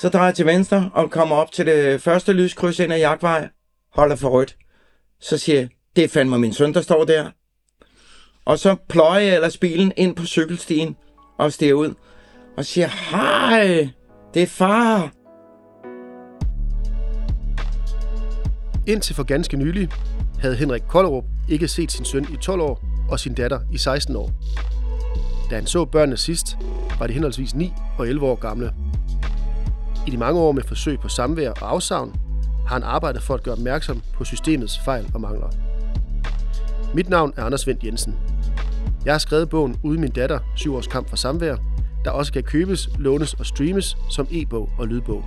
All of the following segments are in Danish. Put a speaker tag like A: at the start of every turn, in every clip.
A: Så drejer jeg til venstre og kommer op til det første lyskryds ind ad jagtvej. Holder for rødt. Så siger jeg, det er fandme min søn, der står der. Og så pløjer jeg ellers bilen ind på cykelstien og stiger ud. Og siger, hej, det er far.
B: Indtil for ganske nylig havde Henrik Kollerup ikke set sin søn i 12 år og sin datter i 16 år. Da han så børnene sidst, var de henholdsvis 9 og 11 år gamle. I de mange år med forsøg på samvær og afsavn, har han arbejdet for at gøre opmærksom på systemets fejl og mangler. Mit navn er Anders Vendt Jensen. Jeg har skrevet bogen Ude min datter, syv års kamp for samvær, der også kan købes, lånes og streames som e-bog og lydbog.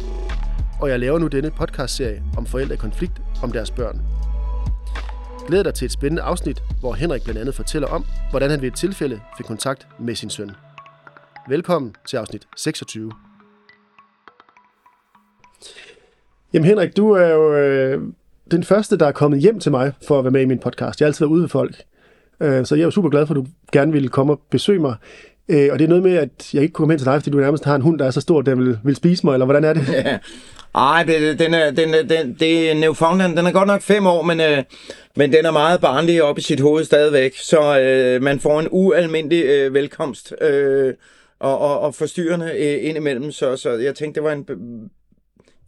B: Og jeg laver nu denne podcastserie om forældre i konflikt om deres børn. Glæd dig til et spændende afsnit, hvor Henrik blandt andet fortæller om, hvordan han ved et tilfælde fik kontakt med sin søn. Velkommen til afsnit 26. Jamen Henrik, du er jo øh, den første, der er kommet hjem til mig for at være med i min podcast. Jeg har altid været ude ved folk, øh, så jeg er jo super glad for, at du gerne ville komme og besøge mig. Øh, og det er noget med, at jeg ikke kunne komme hen til dig, fordi du nærmest har en hund, der er så stor, at den vil, vil spise mig, eller hvordan er det?
A: Ja. Ej, det, den er, den, den, det er Newfoundland. Den er godt nok fem år, men, øh, men den er meget barnlig op i sit hoved stadigvæk. Så øh, man får en ualmindelig øh, velkomst øh, og, og, og forstyrrende øh, indimellem. Så, så jeg tænkte, det var en...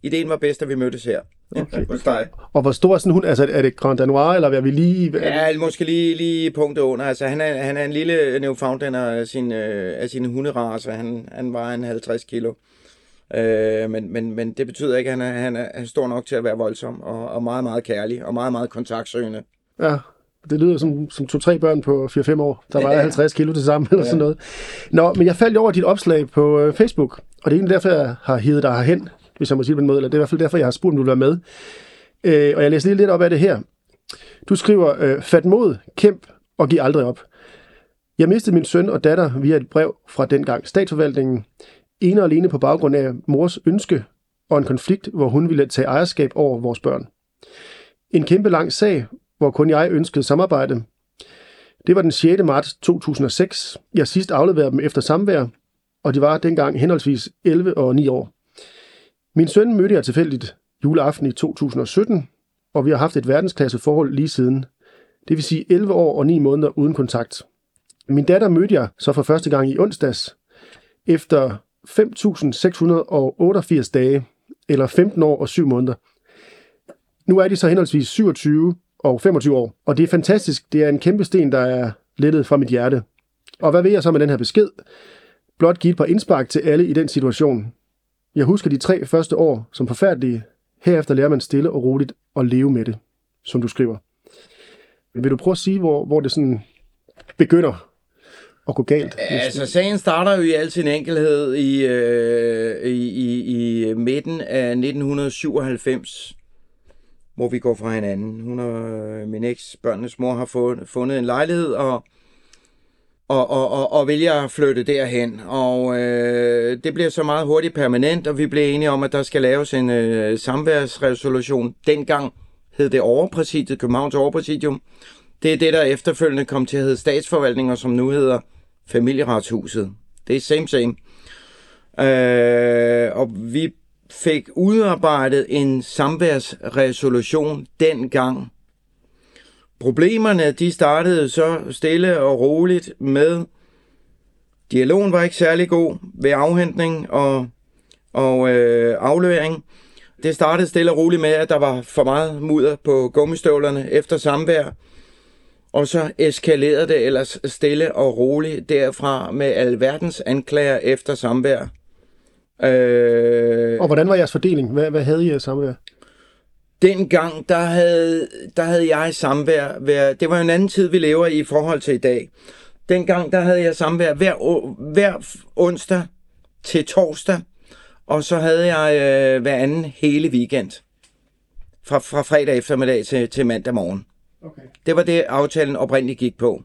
A: Ideen var bedst, at vi mødtes her. Okay. Hos dig.
B: Og hvor stor er sådan en hund? Altså, er det Grand Danois, eller er vi lige...
A: Ja, måske lige, lige punktet under. Altså, han er, han er en lille Newfoundlander af, sin, øh, af sine hunderaser. Han, han vejer en 50 kilo. Øh, men, men, men det betyder ikke, at han er, han er, han er stor nok til at være voldsom og, og meget, meget kærlig og meget, meget kontaktsøgende.
B: Ja, det lyder som, som to-tre børn på 4-5 år, der vejer
A: Ja.
B: 50 kilo til sammen, eller
A: Ja.
B: sådan noget. Nå, men jeg faldt over dit opslag på øh, Facebook, og det er egentlig derfor, jeg har hivet dig herhen, hvis jeg må sige det på en måde, eller det er i hvert fald derfor, jeg har spurgt, om du vil være med. Øh, og jeg læser lige lidt op af det her. Du skriver, øh, fat mod, kæmp og giv aldrig op. Jeg mistede min søn og datter via et brev fra dengang statsforvaltningen, ene og alene på baggrund af mors ønske og en konflikt, hvor hun ville tage ejerskab over vores børn. En kæmpe lang sag, hvor kun jeg ønskede samarbejde. Det var den 6. marts 2006. Jeg sidst afleverede dem efter samvær, og de var dengang henholdsvis 11 og 9 år. Min søn mødte jeg tilfældigt juleaften i 2017, og vi har haft et verdensklasse forhold lige siden. Det vil sige 11 år og 9 måneder uden kontakt. Min datter mødte jeg så for første gang i onsdags, efter 5.688 dage, eller 15 år og 7 måneder. Nu er de så henholdsvis 27 og 25 år, og det er fantastisk. Det er en kæmpe sten, der er lettet fra mit hjerte. Og hvad vil jeg så med den her besked? Blot give et par indspark til alle i den situation. Jeg husker de tre første år som forfærdelige. Herefter lærer man stille og roligt at leve med det, som du skriver. Vil du prøve at sige, hvor, hvor det sådan begynder at gå galt?
A: Altså, sagen starter jo i al sin enkelhed i, øh, i, i, i midten af 1997, hvor vi går fra hinanden. Hun og øh, min eks, børnenes mor, har fundet en lejlighed og, og, og, og, og vælger at flytte derhen. Og øh, det bliver så meget hurtigt permanent, og vi bliver enige om, at der skal laves en øh, samværsresolution. Dengang hed det overpræsidiet, Københavns overpræsidium. Det er det, der efterfølgende kom til at hedde statsforvaltning, og som nu hedder familieretshuset. Det er same same. Øh, og vi fik udarbejdet en samværsresolution dengang. Problemerne, de startede så stille og roligt med, dialogen var ikke særlig god ved afhentning og, og øh, aflevering. Det startede stille og roligt med, at der var for meget mudder på gummistøvlerne efter samvær. Og så eskalerede det ellers stille og roligt derfra med alverdens anklager efter samvær. Øh,
B: Og hvordan var jeres fordeling? Hvad, hvad havde I af samvær?
A: Dengang, der havde, der havde jeg samvær. Hver, det var en anden tid, vi lever i i forhold til i dag. Dengang, der havde jeg samvær hver, hver onsdag til torsdag. Og så havde jeg øh, hver anden hele weekend. Fra, fra fredag eftermiddag til, til mandag morgen.
B: Okay.
A: Det var det, aftalen oprindeligt gik på.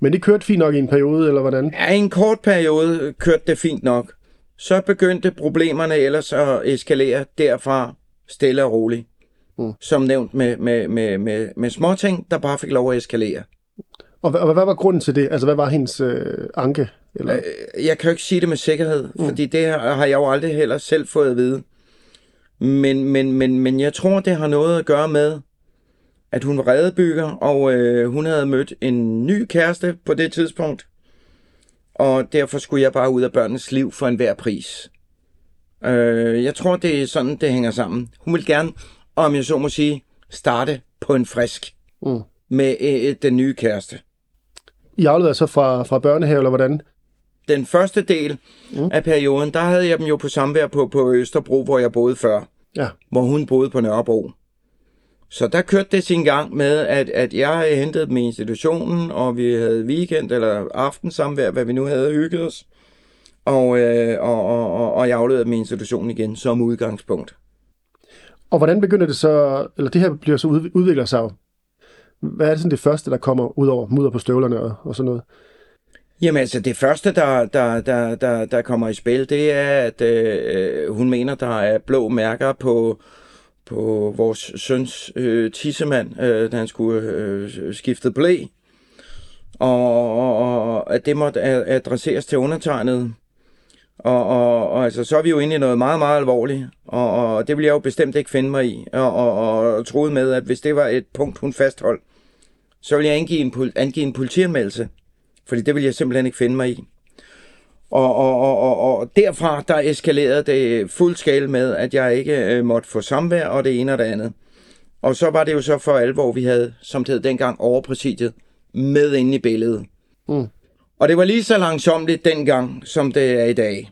B: Men det kørte fint nok i en periode, eller hvordan?
A: Ja, i en kort periode kørte det fint nok. Så begyndte problemerne ellers at eskalere derfra stille og roligt.
B: Mm.
A: Som nævnt med, med, med, med, med småting, der bare fik lov at eskalere.
B: Og, hvad- og hvad var grunden til det? Altså, hvad var hendes øh, anke? Eller?
A: Øh, Jeg kan jo ikke sige det med sikkerhed, mm. fordi det har har jeg jo aldrig heller selv fået at vide. Men, men, men, men jeg tror, det har noget at gøre med, at hun var redebygger, og øh, hun havde mødt en ny kæreste på det tidspunkt. Og derfor skulle jeg bare ud af børnenes liv for enhver pris. Øh, jeg tror, det er sådan, det hænger sammen. Hun vil gerne, om jeg så må sige, starte på en frisk
B: Mm.
A: med øh, den nye kæreste.
B: I afleverede så fra, fra børnehave, eller hvordan?
A: den første del mm. af perioden, der havde jeg dem jo på samvær på, på Østerbro, hvor jeg boede før,
B: Ja.
A: hvor hun boede på Nørrebro. Så der kørte det sin gang med, at, at jeg hentede dem i institutionen, og vi havde weekend eller aftensamvær, hvad vi nu havde hygget os. Og, øh, og, og, og, og jeg afleverede dem i institutionen igen som udgangspunkt.
B: Og hvordan begynder det så, eller det her bliver så ud, udvikler sig jo. Hvad er det sådan det første, der kommer ud over mudder på støvlerne og, og sådan noget?
A: Jamen altså, det første, der, der, der, der, der kommer i spil, det er, at øh, hun mener, der er blå mærker på, på vores søns øh, tissemand, øh, da han skulle øh, skifte blæ. Og, og, og at det måtte adresseres til undertegnet. Og, og, og altså, så er vi jo inde i noget meget, meget alvorligt. Og, og det vil jeg jo bestemt ikke finde mig i. Og, og, og troede med, at hvis det var et punkt, hun fastholdt, så ville jeg angive en, angive en politianmeldelse. Fordi det ville jeg simpelthen ikke finde mig i. Og, og, og, og, og derfra, der eskalerede det fuld skala med, at jeg ikke øh, måtte få samvær og det ene og det andet. Og så var det jo så for alvor, vi havde, som det hed dengang, overpræsidiet med inde i billedet.
B: Mm.
A: Og det var lige så langsomligt dengang, som det er i dag.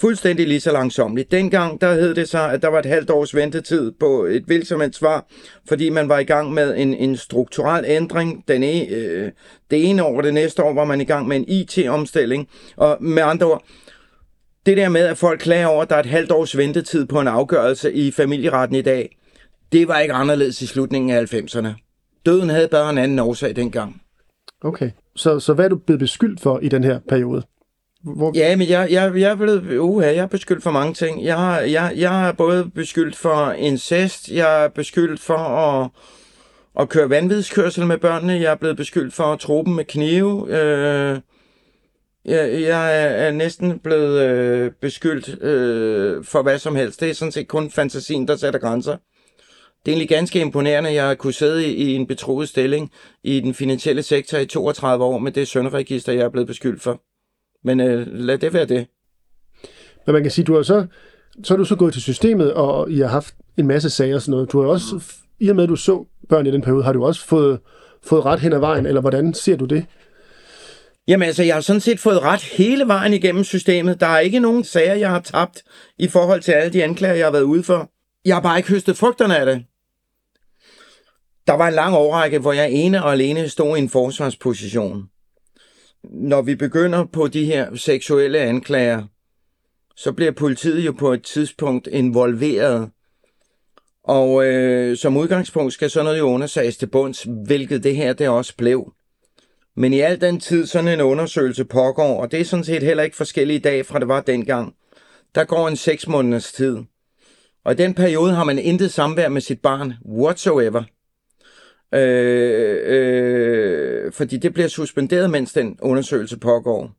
A: Fuldstændig lige så langsomligt. Dengang, der hed det sig, at der var et halvt års ventetid på et hvilket som svar, fordi man var i gang med en, en strukturel ændring. Den e, øh, det ene år og det næste år var man i gang med en IT-omstilling. Og med andre ord, det der med, at folk klager over, at der er et halvt års ventetid på en afgørelse i familieretten i dag, det var ikke anderledes i slutningen af 90'erne. Døden havde bare en anden årsag dengang.
B: Okay. Så, så hvad er du blevet beskyldt for i den her periode? Hvor,
A: Ja, men jeg, jeg, jeg er blevet, uha, jeg er beskyldt for mange ting. Jeg, jeg, jeg er både beskyldt for incest, jeg er beskyldt for at, at køre vanvidskørsel med børnene, jeg er blevet beskyldt for at tro dem med knive. Øh, jeg, jeg er, er næsten blevet øh, beskyldt øh, for hvad som helst. Det er sådan set kun fantasien, der sætter grænser. Det er egentlig ganske imponerende, at jeg har kunne sidde i, en betroet stilling i den finansielle sektor i 32 år med det sønderegister, jeg er blevet beskyldt for. Men øh, lad det være det.
B: Men man kan sige, du har så, så er du så gået til systemet, og I har haft en masse sager og sådan noget. Du har også, i og med at du så børn i den periode, har du også fået, fået ret hen ad vejen, eller hvordan ser du det?
A: Jamen altså, jeg har sådan set fået ret hele vejen igennem systemet. Der er ikke nogen sager, jeg har tabt i forhold til alle de anklager, jeg har været ude for. Jeg har bare ikke høstet frugterne af det. Der var en lang årrække, hvor jeg ene og alene stod i en forsvarsposition. Når vi begynder på de her seksuelle anklager, så bliver politiet jo på et tidspunkt involveret. Og øh, som udgangspunkt skal sådan noget jo undersøges til bunds, hvilket det her det også blev. Men i al den tid, sådan en undersøgelse pågår, og det er sådan set heller ikke forskellige i dag, fra det var dengang, der går en seks måneders tid. Og i den periode har man intet samvær med sit barn, whatsoever. Øh, øh, fordi det bliver suspenderet, mens den undersøgelse pågår.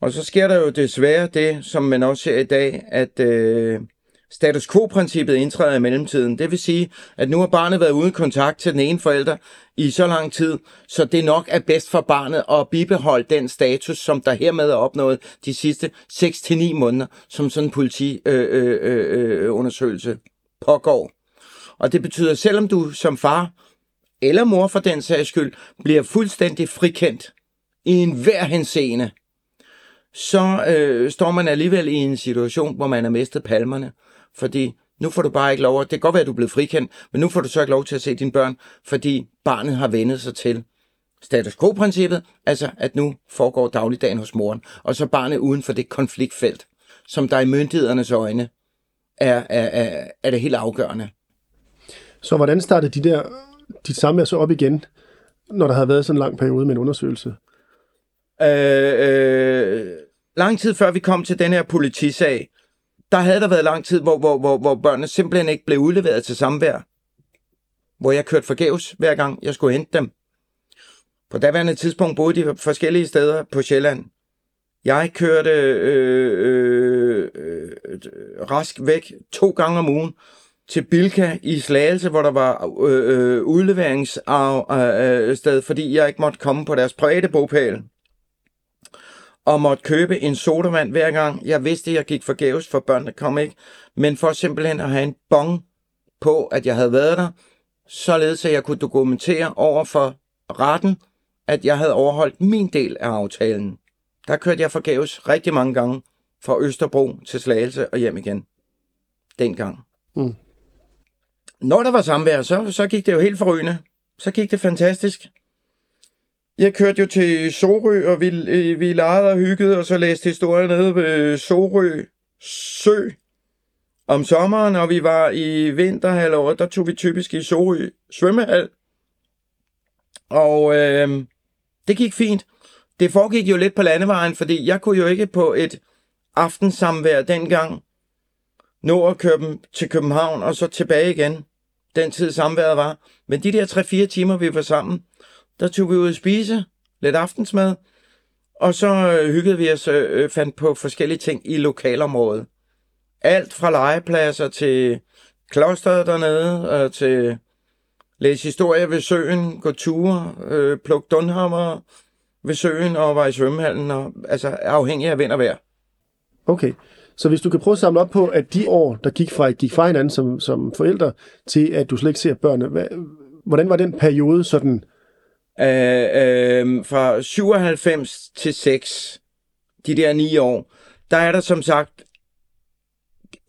A: Og så sker der jo desværre det, som man også ser i dag, at øh, status quo-princippet indtræder i mellemtiden. Det vil sige, at nu har barnet været uden kontakt til den ene forælder i så lang tid, så det nok er bedst for barnet at bibeholde den status, som der hermed er opnået de sidste 6-9 måneder, som sådan en politiundersøgelse øh øh, øh, øh, undersøgelse pågår. Og det betyder, at selvom du som far, eller mor for den sags skyld, bliver fuldstændig frikendt i enhver henseende, så øh, står man alligevel i en situation, hvor man har mistet palmerne. Fordi nu får du bare ikke lov, at, det kan godt være, at du er blevet frikendt, men nu får du så ikke lov til at se dine børn, fordi barnet har vendet sig til status quo-princippet, altså at nu foregår dagligdagen hos moren, og så barnet uden for det konfliktfelt, som der i myndighedernes øjne er, er, er, er det helt afgørende.
B: Så hvordan startede de der, dit samvær så op igen, når der havde været sådan en lang periode med en undersøgelse?
A: Øh, øh, lang tid før vi kom til den her politisag, der havde der været lang tid, hvor, hvor, hvor, hvor børnene simpelthen ikke blev udleveret til samvær. Hvor jeg kørte forgæves hver gang, jeg skulle hente dem. På daværende tidspunkt boede de forskellige steder på Sjælland. Jeg kørte øh, øh, øh, øh rask væk to gange om ugen til Bilka i Slagelse, hvor der var øh, øh, udleveringssted, øh, øh fordi jeg ikke måtte komme på deres private bogpæl. Og måtte købe en sodavand hver gang. Jeg vidste, at jeg gik forgæves, for børnene kom ikke. Men for simpelthen at have en bong på, at jeg havde været der, således at jeg kunne dokumentere over for retten, at jeg havde overholdt min del af aftalen. Der kørte jeg forgæves rigtig mange gange fra Østerbro til Slagelse og hjem igen. Dengang. Mm. Når der var samvær, så, så gik det jo helt forrygende. Så gik det fantastisk. Jeg kørte jo til Sorø, og vi, vi legede og hyggede, og så læste historier nede ved Sorø Sø om sommeren, og vi var i vinterhalvåret, der tog vi typisk i Sorø svømmehal. Og øh, det gik fint. Det foregik jo lidt på landevejen, fordi jeg kunne jo ikke på et aftensamvær dengang nå at køre dem til København og så tilbage igen. Den tid samværet var. Men de der 3-4 timer, vi var sammen, der tog vi ud at spise lidt aftensmad, og så øh, hyggede vi os øh, øh, fandt på forskellige ting i lokalområdet. Alt fra legepladser til klosteret dernede, og til læse historie ved søen, gå ture, øh, plukke dunhammer ved søen og var i svømmehallen, og, altså afhængig af vind og vejr.
B: Okay, så hvis du kan prøve at samle op på, at de år, der gik fra, gik fra hinanden som, som forældre, til at du slet ikke ser børnene, hvad, hvordan var den periode sådan?
A: Øh, øh, fra 97 til 6, de der ni år, der er der som sagt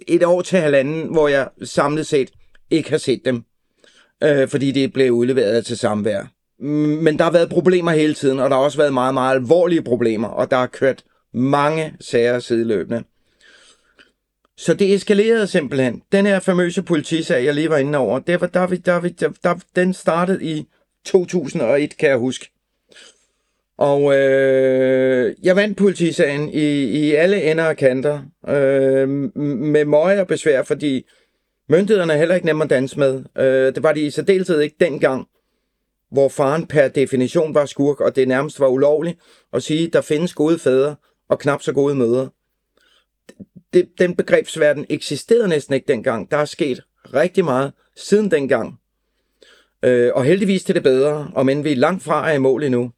A: et år til halvanden, hvor jeg samlet set ikke har set dem, øh, fordi det blev udleveret til samvær. Mm, men der har været problemer hele tiden, og der har også været meget, meget alvorlige problemer, og der har kørt mange sager sideløbende. Så det eskalerede simpelthen. Den her famøse politisag, jeg lige var inde over, det var, der, der, der, der, den startede i 2001, kan jeg huske. Og øh, jeg vandt politisagen i, i alle ender og kanter, øh, med møje og besvær, fordi myndighederne er heller ikke nemme at danse med. Øh, det var de i særdeleshed ikke dengang, hvor faren per definition var skurk, og det nærmest var ulovligt at sige, der findes gode fædre og knap så gode mødre. Det, den begrebsverden eksisterede næsten ikke dengang. Der er sket rigtig meget siden dengang. Øh, og heldigvis til det bedre, og men vi er langt fra er i mål endnu.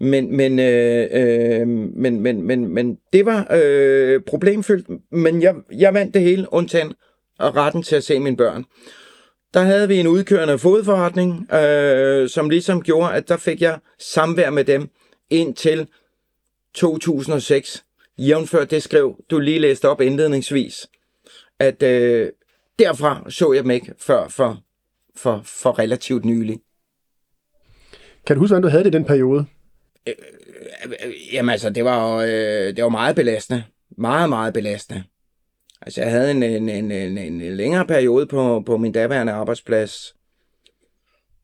A: Men, men, øh, øh, men, men, men, men det var øh, problemfyldt, men jeg, jeg vandt det hele, undtagen retten til at se mine børn. Der havde vi en udkørende fodforretning, øh, som ligesom gjorde, at der fik jeg samvær med dem indtil 2006. Jævnfør det skrev, du lige læste op indledningsvis, at øh, derfra så jeg dem ikke før for, for, for relativt nylig.
B: Kan du huske, hvordan du havde det i den periode?
A: Øh, øh, jamen altså, det var, øh, det var meget belastende. Meget, meget belastende. Altså, jeg havde en, en, en, en, en længere periode på, på min daværende arbejdsplads,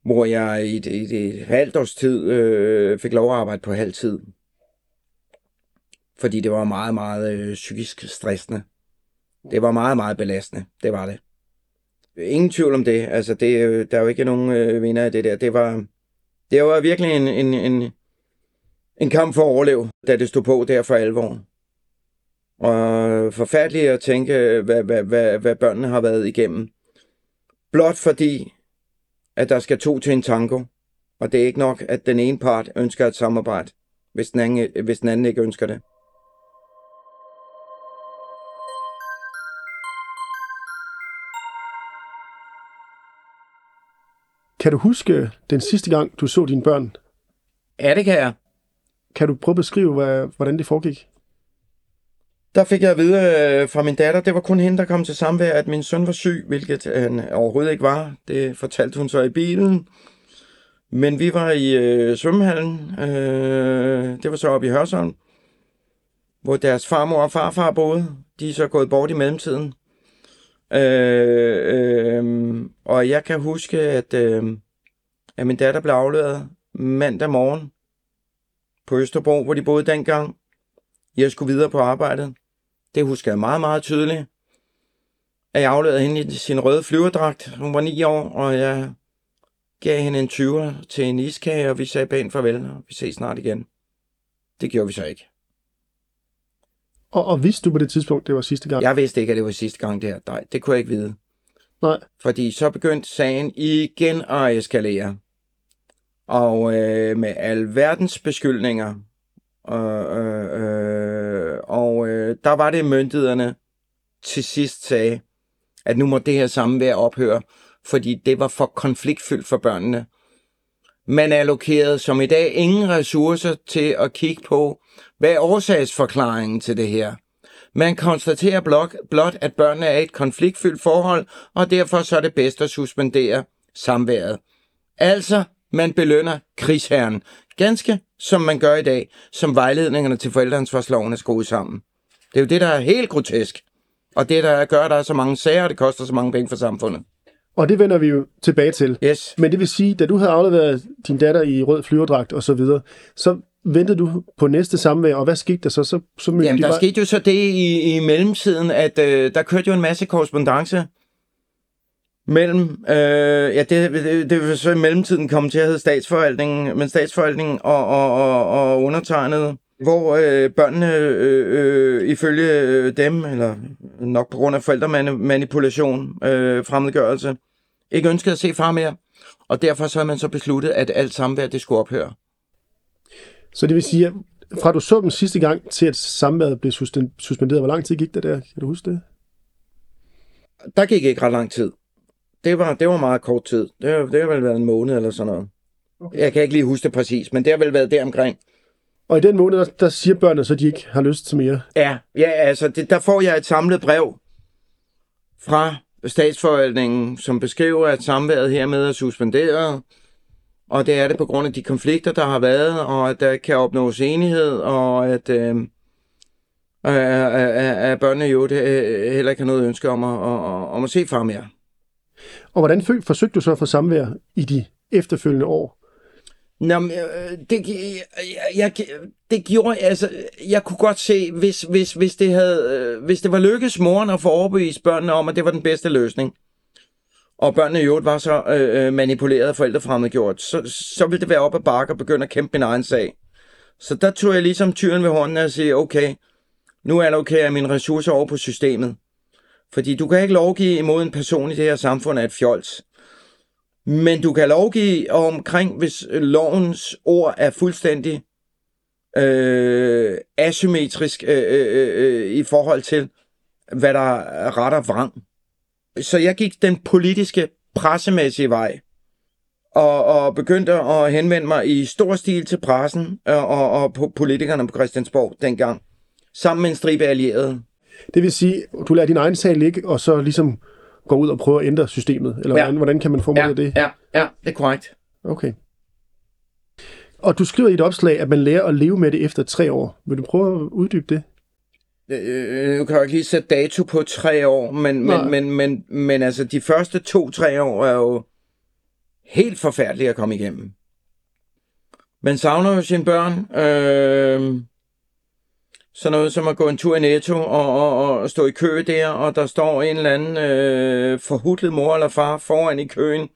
A: hvor jeg i et, et, et halvt års tid øh, fik lov at arbejde på halv tid. Fordi det var meget, meget øh, psykisk stressende. Det var meget, meget belastende. Det var det. Ingen tvivl om det. Altså, det, øh, der er jo ikke nogen øh, vinder af det der. Det var, det var virkelig en, en, en, en kamp for at overleve, da det stod på der for alvor. Og forfærdeligt at tænke, øh, hvad, hvad, hvad, hvad børnene har været igennem. Blot fordi, at der skal to til en tango. Og det er ikke nok, at den ene part ønsker et samarbejde, hvis den anden, hvis den anden ikke ønsker det.
B: Kan du huske den sidste gang, du så dine børn?
A: Ja, det kan jeg.
B: Kan du prøve at beskrive, hvordan det foregik?
A: Der fik jeg at vide øh, fra min datter, det var kun hende, der kom til samvær, at min søn var syg, hvilket han overhovedet ikke var. Det fortalte hun så i bilen. Men vi var i øh, svømmehallen. Øh, det var så oppe i Hørsholm, hvor deres farmor og farfar boede. De er så gået bort i mellemtiden. Øh, øh, og jeg kan huske, at, øh, at min datter blev afleveret mandag morgen på Østerbro, hvor de boede dengang. Jeg skulle videre på arbejdet. Det husker jeg meget, meget tydeligt. At jeg afleverede hende i sin røde flyverdragt. Hun var ni år, og jeg gav hende en 20'er til en iskage, og vi sagde pænt farvel, og vi ses snart igen. Det gjorde vi så ikke.
B: Og, og vidste du på det tidspunkt, det var sidste gang?
A: Jeg vidste ikke, at det var sidste gang det her. Nej, det kunne jeg ikke vide.
B: Nej.
A: Fordi så begyndte sagen igen at eskalere. Og øh, med alverdens beskyldninger. Øh, øh, øh, og øh, der var det myndighederne til sidst sagde, at nu må det her samvær ophøre, fordi det var for konfliktfyldt for børnene. Man allokerede som i dag ingen ressourcer til at kigge på, hvad er årsagsforklaringen til det her. Man konstaterer blot, blot, at børnene er i et konfliktfyldt forhold, og derfor så er det bedst at suspendere samværet. Altså, man belønner krigsherren, ganske som man gør i dag, som vejledningerne til forældreansvarsloven er skruet sammen. Det er jo det, der er helt grotesk. Og det, der gør, at der er så mange sager, og det koster så mange penge for samfundet.
B: Og det vender vi jo tilbage til.
A: Yes.
B: Men det vil sige, da du havde afleveret din datter i rød flyverdragt og så videre, så ventede du på næste samvær, og hvad skete der så? så, så
A: Jamen,
B: de
A: der
B: bare-
A: skete jo så det i, i mellemtiden, at øh, der kørte jo en masse korrespondence mellem, øh, ja, det, det, det vil så i mellemtiden komme til at hedde statsforvaltningen, men statsforvaltningen og, og, og, og undertegnet, hvor øh, børnene øh, øh, ifølge øh, dem, eller nok på grund af forældremanipulation, øh, fremmedgørelse, ikke ønskede at se far mere. Og derfor så har man så besluttet, at alt samvær det skulle ophøre.
B: Så det vil sige, at fra du så dem sidste gang, til at samværet blev suspenderet, hvor lang tid gik der der? Kan du huske det?
A: der gik ikke ret lang tid. Det var, det var meget kort tid. Det har, det har vel været en måned eller sådan noget. Okay. Jeg kan ikke lige huske det præcis, men det har vel været der omkring.
B: Og i den måned, der, der siger børnene så, at de ikke har lyst til mere.
A: Ja, ja altså det, der får jeg et samlet brev fra statsforvaltningen, som beskriver, at samværet hermed er suspenderet. Og det er det på grund af de konflikter, der har været, og at der kan opnås enighed, og at, øh, at, børnene jo det, øh, heller ikke har noget ønske om at, at, om at se far mere.
B: Og hvordan forsøgte du så at få samvær i de efterfølgende år?
A: Nå, øh, det, jeg, jeg, det gjorde, altså, jeg kunne godt se, hvis, hvis, hvis, det havde, øh, hvis det var lykkes moren at få overbevist børnene om, at det var den bedste løsning, og børnene i øvrigt var så øh, øh manipuleret og forældrefremmedgjort, så, så ville det være op ad bakke og begynde at kæmpe min egen sag. Så der tog jeg ligesom tyren ved hånden og sige, okay, nu allokerer jeg mine ressourcer over på systemet. Fordi du kan ikke lovgive imod en person i det her samfund af et fjols. Men du kan lovgive omkring, hvis lovens ord er fuldstændig øh, asymmetrisk øh, øh, øh, øh i forhold til, hvad der retter ret og vrang. Så jeg gik den politiske, pressemæssige vej, og, og begyndte at henvende mig i stor stil til pressen og, og, og på politikerne på Christiansborg dengang, sammen med en stribe allierede.
B: Det vil sige, du lader din egen sag ligge, og så ligesom går ud og prøver at ændre systemet? Eller
A: Ja.
B: hvordan, hvordan kan man formulere det?
A: ja, ja, det er korrekt.
B: Okay. Og du skriver i et opslag, at man lærer at leve med det efter tre år. Vil du prøve at uddybe det?
A: Øh, nu kan jeg ikke lige sætte dato på tre år, men, men, men, men, men altså de første to-tre år er jo helt forfærdelige at komme igennem. Man savner jo sine børn. Øh, sådan noget som at gå en tur i Netto og, og, og stå i kø der, og der står en eller anden øh, forhudlet mor eller far foran i køen.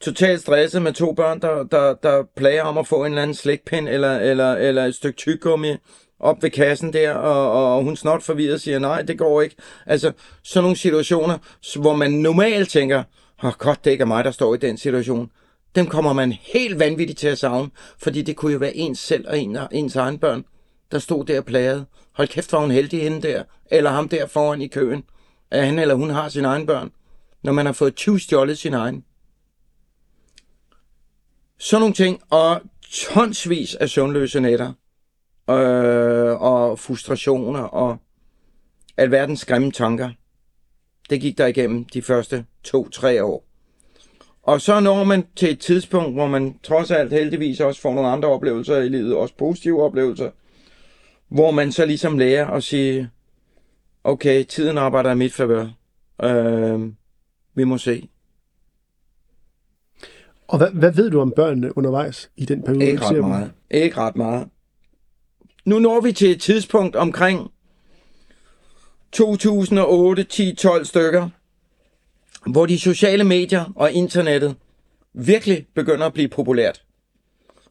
A: Totalt stresset med to børn, der, der, der plager om at få en eller anden slikpind eller, eller, eller et stykke tyggegummi op ved kassen der, og, og hun snart forvirret siger, nej, det går ikke. Altså, sådan nogle situationer, hvor man normalt tænker, åh oh, godt, det ikke er mig, der står i den situation. Dem kommer man helt vanvittigt til at savne, fordi det kunne jo være ens selv og en, ens egen børn, der stod der plaget. Hold kæft, hvor er hun heldig hende der, eller ham der foran i køen, at han eller hun har sine egne børn, når man har fået 20 stjålet sin egen. Sådan nogle ting, og tonsvis af søvnløse nætter, øh, og frustrationer, og alverdens grimme tanker. Det gik der igennem de første to-tre år. Og så når man til et tidspunkt, hvor man trods alt heldigvis også får nogle andre oplevelser i livet, også positive oplevelser, hvor man så ligesom lærer at sige, okay, tiden arbejder i mit favør. Øh, vi må se.
B: Og hvad, hvad ved du om børnene undervejs i den periode?
A: Ikke ret meget. Ikke ret meget. Nu når vi til et tidspunkt omkring 2008, 10, 12 stykker, hvor de sociale medier og internettet virkelig begynder at blive populært.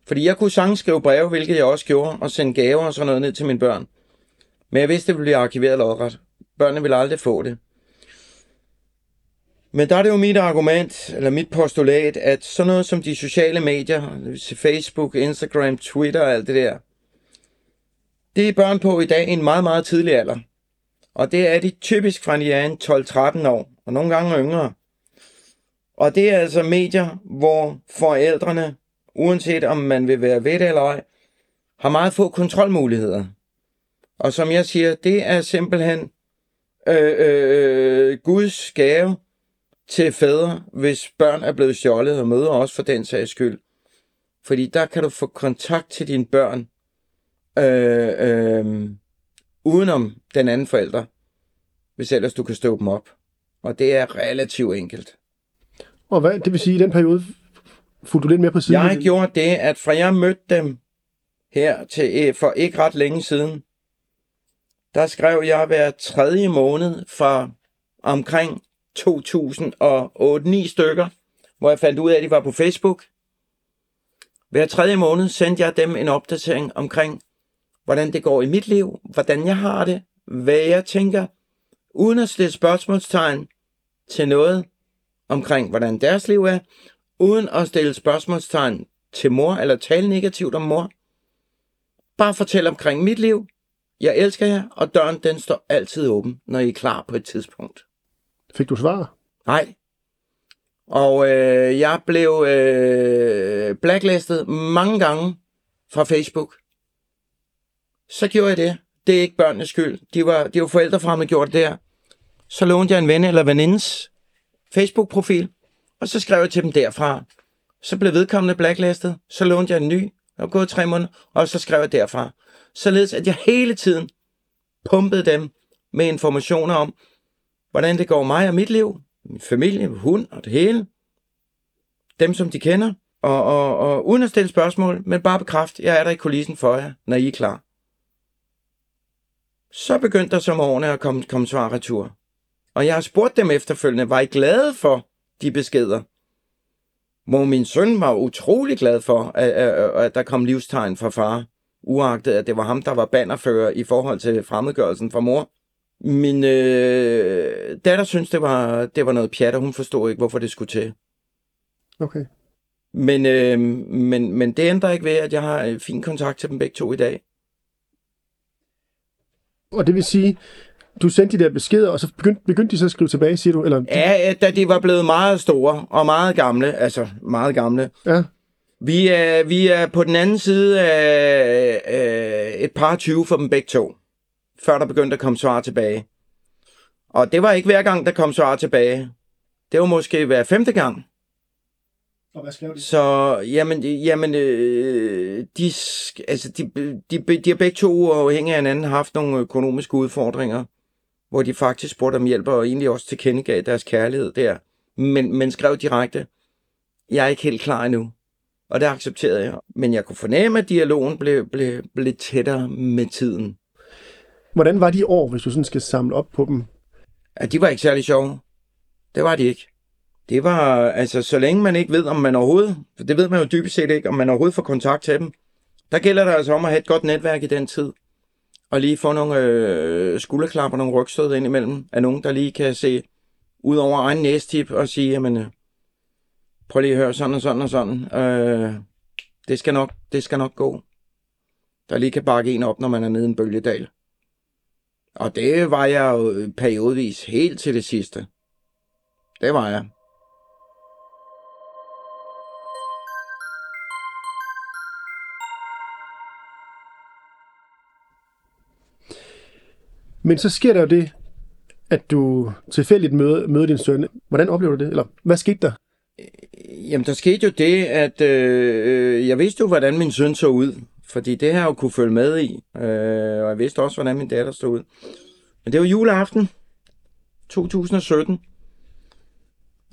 A: Fordi jeg kunne sagtens skrive breve, hvilket jeg også gjorde, og sende gaver og sådan noget ned til mine børn. Men jeg vidste, det ville blive arkiveret lodret. Børnene ville aldrig få det. Men der er det jo mit argument, eller mit postulat, at sådan noget som de sociale medier, altså Facebook, Instagram, Twitter og alt det der, det er børn på i dag i en meget, meget tidlig alder. Og det er de typisk fra de er en 12-13 år, og nogle gange yngre. Og det er altså medier, hvor forældrene, uanset om man vil være ved det eller ej, har meget få kontrolmuligheder. Og som jeg siger, det er simpelthen øh, øh, øh Guds gave til fædre, hvis børn er blevet stjålet, og møder også for den sags skyld. Fordi der kan du få kontakt til dine børn øh, øh, udenom den anden forælder, hvis ellers du kan stå dem op. Og det er relativt enkelt.
B: Og hvad, det vil sige, i den periode fulgte du lidt mere på siden?
A: Jeg gjorde det, at fra jeg mødte dem her til, øh, for ikke ret længe siden, der skrev jeg hver tredje måned fra omkring 2008-9 stykker, hvor jeg fandt ud af, at de var på Facebook. Hver tredje måned sendte jeg dem en opdatering omkring, hvordan det går i mit liv, hvordan jeg har det, hvad jeg tænker, uden at stille spørgsmålstegn til noget omkring, hvordan deres liv er, uden at stille spørgsmålstegn til mor eller tale negativt om mor. Bare fortæl omkring mit liv. Jeg elsker jer, og døren den står altid åben, når I er klar på et tidspunkt.
B: Fik du svar?
A: Nej. Og øh, jeg blev øh, blacklistet mange gange fra Facebook. Så gjorde jeg det. Det er ikke børnenes skyld. De var, de var forældrefremmede gjort det der. Så lånte jeg en ven eller venindes Facebook-profil, og så skrev jeg til dem derfra. Så blev vedkommende blacklistet. Så lånte jeg en ny. og gået tre måneder, og så skrev jeg derfra. Således at jeg hele tiden pumpede dem med informationer om, hvordan det går mig og mit liv, min familie, hund og det hele. Dem, som de kender. Og, og, og uden at stille spørgsmål, men bare bekræft, jeg er der i kulissen for jer, når I er klar. Så begyndte der som årene at komme, komme svar retur. Og jeg har spurgt dem efterfølgende, var I glade for de beskeder? Hvor min søn var utrolig glad for, at, at, at der kom livstegn fra far, uagtet at det var ham, der var bannerfører i forhold til fremmedgørelsen fra mor. Min øh, datter synes, det var, det var noget pjat, og hun forstod ikke, hvorfor det skulle til.
B: Okay.
A: Men, øh, men, men det ændrer ikke ved, at jeg har fin kontakt til dem begge to i dag.
B: Og det vil sige, du sendte de der beskeder, og så begyndte, begyndte de så at skrive tilbage, siger du? Eller?
A: Ja, da de var blevet meget store og meget gamle, altså meget gamle.
B: Ja.
A: Vi er, vi er på den anden side af, af et par 20 for dem begge to, før der begyndte at komme svar tilbage. Og det var ikke hver gang, der kom svar tilbage. Det var måske hver femte gang.
B: Og hvad skrev de?
A: Så, jamen, jamen øh, de, altså, de, de, de har begge to afhængig af hinanden haft nogle økonomiske udfordringer, hvor de faktisk spurgte om hjælp, og egentlig også tilkendegav deres kærlighed der. Men, men skrev direkte, jeg er ikke helt klar endnu. Og det accepterede jeg. Men jeg kunne fornemme, at dialogen blev, blev, blev tættere med tiden.
B: Hvordan var de år, hvis du sådan skal samle op på dem?
A: At de var ikke særlig sjove. Det var de ikke. Det var, altså, så længe man ikke ved, om man overhovedet, for det ved man jo dybest set ikke, om man overhovedet får kontakt til dem, der gælder det altså om at have et godt netværk i den tid. Og lige få nogle øh, skulderklapper, nogle rygstød ind imellem, af nogen, der lige kan se ud over egen næstip og sige, jamen, øh, prøv lige at høre sådan og sådan og sådan. Øh, det, skal nok, det skal nok gå. Der lige kan bakke en op, når man er nede i en bølgedal. Og det var jeg jo øh, periodvis helt til det sidste. Det var jeg.
B: Men så sker der jo det, at du tilfældigt møder, møder din søn. Hvordan oplever du det? Eller hvad skete der?
A: Øh, jamen, der skete jo det, at øh, jeg vidste jo, hvordan min søn så ud. Fordi det har jeg jo kunne følge med i. Øh, og jeg vidste også, hvordan min datter så ud. Men det var juleaften 2017.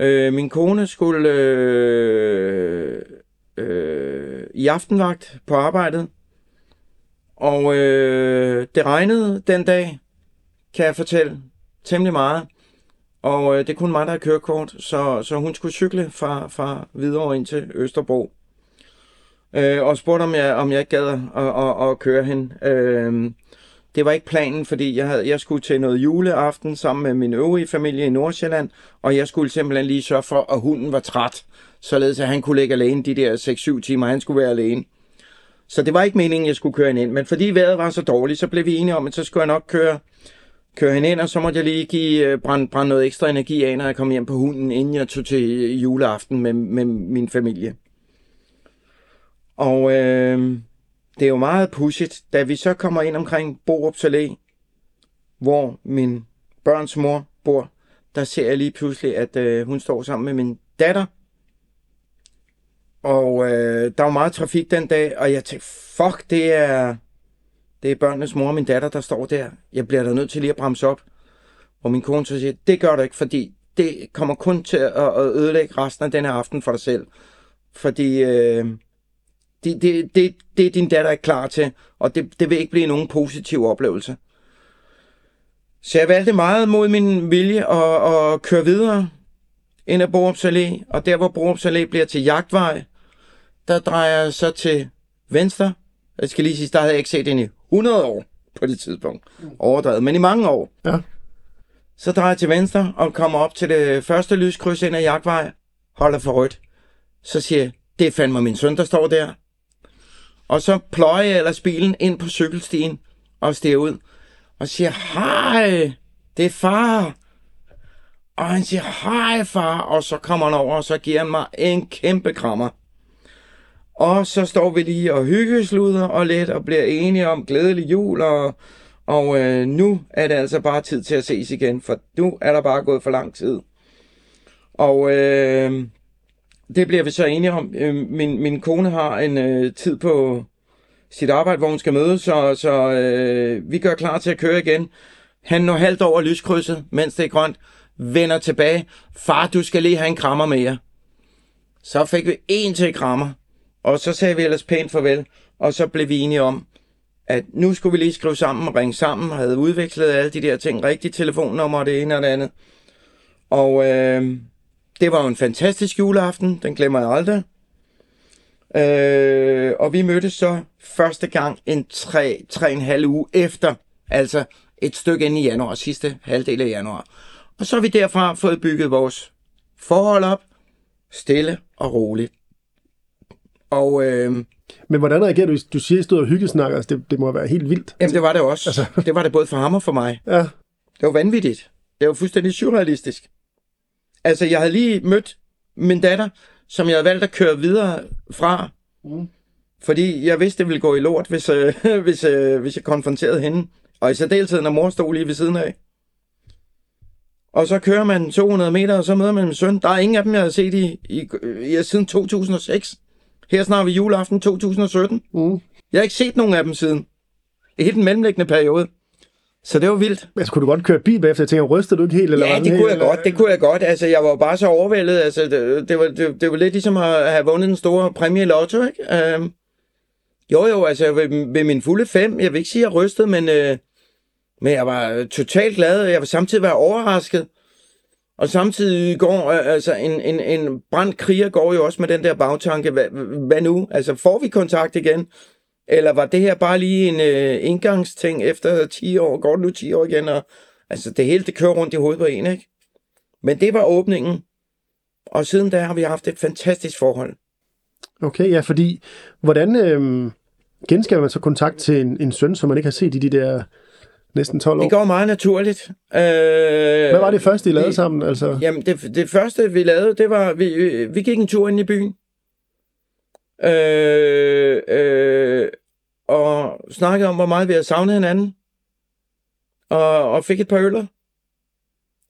A: Øh, min kone skulle øh, øh, i aftenvagt på arbejdet. Og øh, det regnede den dag, kan jeg fortælle, temmelig meget. Og øh, det kunne mig, der har kørekort, så, så hun skulle cykle fra, fra Hvidovre ind til Østerbro. Øh, og spurgte, om jeg, om jeg ikke gad at, at, at køre hende. Øh, det var ikke planen, fordi jeg, havde, jeg skulle til noget juleaften sammen med min øvrige familie i Nordsjælland, og jeg skulle simpelthen lige sørge for, at hunden var træt, således at han kunne ligge alene de der 6-7 timer, han skulle være alene. Så det var ikke meningen, at jeg skulle køre hende ind, men fordi vejret var så dårligt, så blev vi enige om, at så skulle jeg nok køre, køre hende ind, og så måtte jeg lige give, øh, brænde, brænde noget ekstra energi af, når jeg kom hjem på hunden, inden jeg tog til øh, juleaften med, med min familie. Og øh, det er jo meget pudsigt, da vi så kommer ind omkring Borup Salé, hvor min børns mor bor, der ser jeg lige pludselig, at øh, hun står sammen med min datter. Og øh, der var meget trafik den dag, og jeg tænkte, fuck, det er, det er børnenes mor og min datter, der står der. Jeg bliver da nødt til lige at bremse op. Og min kone så siger, det gør du ikke, fordi det kommer kun til at ødelægge resten af den her aften for dig selv. Fordi øh, det, det, det, det er din datter ikke klar til, og det, det vil ikke blive nogen positiv oplevelse. Så jeg valgte meget mod min vilje at, at køre videre ind ad Borups Allé, og der hvor Borups Allé bliver til Jagtvej, der drejer jeg så til venstre. Jeg skal lige sige, der havde jeg ikke set den i 100 år på det tidspunkt. Overdrevet, men i mange år.
B: Ja.
A: Så drejer jeg til venstre og kommer op til det første lyskryds ind ad Jagtvej. Holder for rødt. Så siger jeg, det er fandme min søn, der står der. Og så pløjer jeg ellers bilen ind på cykelstien og stiger ud og siger, hej, det er far. Og han siger, hej far, og så kommer han over, og så giver han mig en kæmpe krammer. Og så står vi lige og hyggesluder og lidt og bliver enige om glædelig jul, og, og øh, nu er det altså bare tid til at ses igen, for nu er der bare gået for lang tid. Og øh, det bliver vi så enige om. Øh, min, min kone har en øh, tid på sit arbejde, hvor hun skal møde, så, så øh, vi gør klar til at køre igen. Han når halvt over lyskrydset, mens det er grønt, vender tilbage. Far, du skal lige have en krammer med jer. Så fik vi en til krammer, og så sagde vi ellers pænt farvel, og så blev vi enige om, at nu skulle vi lige skrive sammen og ringe sammen, havde udvekslet alle de der ting, rigtige telefonnummer og det ene og det andet. Og øh, det var jo en fantastisk juleaften, den glemmer jeg aldrig. Øh, og vi mødtes så første gang en tre, tre og en halv uge efter, altså et stykke ind i januar, sidste halvdel af januar. Og så har vi derfra fået bygget vores forhold op, stille og roligt. Og øh,
B: Men hvordan reagerer du? Du siger, at I stod og hyggesnakker. Altså, det, det må være helt vildt.
A: jamen, det var det også. Altså. Det var det både for ham og for mig.
B: Ja.
A: Det var vanvittigt. Det var fuldstændig surrealistisk. Altså, jeg havde lige mødt min datter, som jeg havde valgt at køre videre fra.
B: Mm.
A: Fordi jeg vidste, det ville gå i lort, hvis, øh, hvis, øh, hvis jeg konfronterede hende. Og i særdeleshed, når mor stod lige ved siden af. Og så kører man 200 meter, og så møder man min søn. Der er ingen af dem, jeg har set i, i, i siden 2006. Her snart vi juleaften 2017.
B: Mm.
A: Jeg har ikke set nogen af dem siden. I hele den mellemliggende periode. Så det var vildt.
B: Altså, kunne du godt køre bil bagefter? Jeg tænker, rystede du ikke helt? Eller
A: Ja,
B: den
A: det kunne jeg
B: eller-
A: godt, det kunne jeg godt. Altså, jeg var bare så overvældet. Altså, det, det, var, det, det var lidt ligesom at have vundet en stor præmie i lotto, ikke? Um, jo, jo, altså, ved, ved min fulde fem, jeg vil ikke sige, at jeg rystede, men, øh, men jeg var totalt glad, og jeg var samtidig være overrasket. Og samtidig går, altså, en, en, en brændt kriger går jo også med den der bagtanke, hvad, hvad nu? Altså, får vi kontakt igen? Eller var det her bare lige en øh, indgangsting efter 10 år? Går det nu 10 år igen? Og, altså, det hele, det kører rundt i hovedet på en, ikke? Men det var åbningen. Og siden da har vi haft et fantastisk forhold.
B: Okay, ja, fordi hvordan øh, genskaber man så kontakt til en, en søn, som man ikke har set i de der næsten 12 år?
A: Det går meget naturligt. Øh,
B: Hvad var det første, I lavede
A: vi-
B: sammen? Altså,
A: Jamen, det, det første, vi lavede, det var, vi, vi gik en tur ind i byen. Øh, øh, og snakkede om, hvor meget vi havde savnet hinanden. Og, og fik et par øller.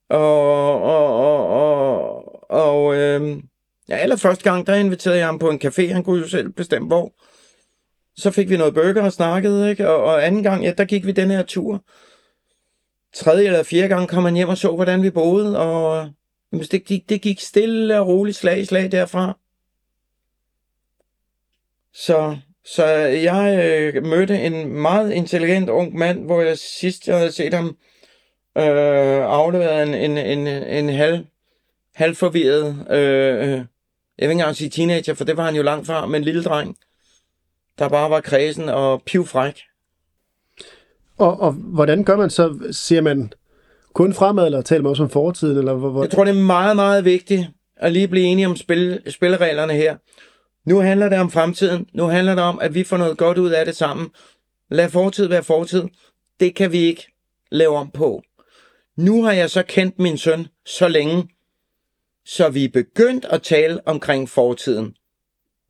A: Og, og, og, og, og øh, ja, allerførste gang, der inviterede jeg ham på en café. Han kunne jo selv bestemme, hvor. Så fik vi noget burger og snakkede, ikke? Og, og anden gang, ja, der gik vi den her tur. Tredje eller fjerde gang kom han hjem og så, hvordan vi boede, og jamen, det, gik, det gik stille og roligt slag i slag derfra. Så, så jeg øh, mødte en meget intelligent ung mand, hvor jeg sidst jeg havde set ham øh, afleveret en, en, en, en halv, halvforvirret, øh, øh, jeg vil ikke engang sige teenager, for det var han jo langt fra, men lille dreng, der bare var kredsen og pivfræk.
B: Og, og hvordan gør man så? Ser man kun fremad, eller taler man også om fortiden? Eller hvor, hvor...
A: Jeg tror, det er meget, meget vigtigt at lige blive enige om spil, spillereglerne her. Nu handler det om fremtiden. Nu handler det om, at vi får noget godt ud af det sammen. Lad fortid være fortid. Det kan vi ikke lave om på. Nu har jeg så kendt min søn så længe, så vi er begyndt at tale omkring fortiden.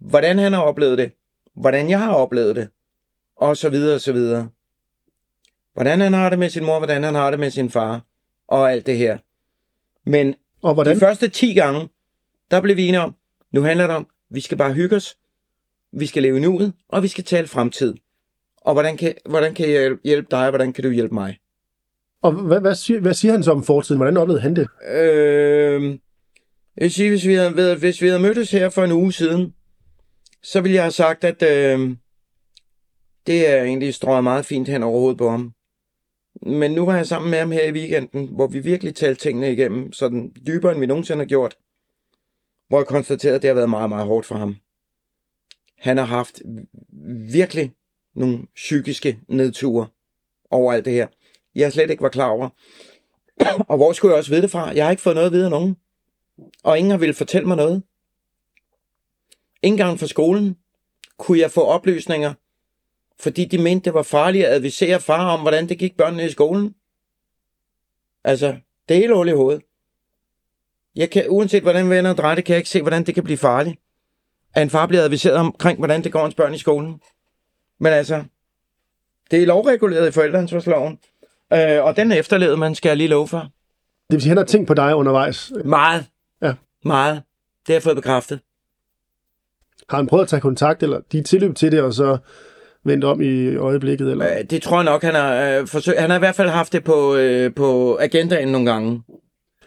A: Hvordan han har oplevet det. Hvordan jeg har oplevet det. Og så videre og så videre. Hvordan han har det med sin mor, hvordan han har det med sin far. Og alt det her. Men
B: og hvordan?
A: de første 10 gange, der blev vi enige om, nu handler det om, vi skal bare hygge os, vi skal leve nuet, og vi skal tale fremtid. Og hvordan kan, hvordan kan jeg hjælpe dig, og hvordan kan du hjælpe mig?
B: Og hvad, hvad, siger, hvad siger han så om fortiden? Hvordan oplevede han det?
A: Øh, jeg vil sige, hvis vi, havde, hvis vi havde mødtes her for en uge siden, så ville jeg have sagt, at øh, det er egentlig strøget meget fint hen over hovedet på ham. Men nu var jeg sammen med ham her i weekenden, hvor vi virkelig talte tingene igennem, sådan dybere end vi nogensinde har gjort. Hvor jeg konstaterede, at det har været meget, meget hårdt for ham. Han har haft virkelig nogle psykiske nedture over alt det her. Jeg slet ikke var klar over. Og hvor skulle jeg også vide det fra? Jeg har ikke fået noget at vide af nogen. Og ingen har ville fortælle mig noget. Ingen gang fra skolen kunne jeg få oplysninger fordi de mente, det var farligt at advisere far om, hvordan det gik børnene i skolen. Altså, det er helt hul i hovedet. Jeg kan, uanset hvordan vi ender og drejer det, kan jeg ikke se, hvordan det kan blive farligt. At en far bliver adviseret omkring, hvordan det går hans børn i skolen. Men altså, det er lovreguleret i forældreansvarsloven. Øh, og den efterlevede man, skal jeg lige love for.
B: Det vil sige, han har tænkt på dig undervejs?
A: Meget.
B: Ja.
A: Meget. Det har jeg fået bekræftet.
B: Har han prøvet at tage kontakt, eller de tilløb til det, og så vendt om i øjeblikket? Eller?
A: Det tror jeg nok, han har øh, forsøgt. Han har i hvert fald haft det på, øh, på agendaen nogle gange.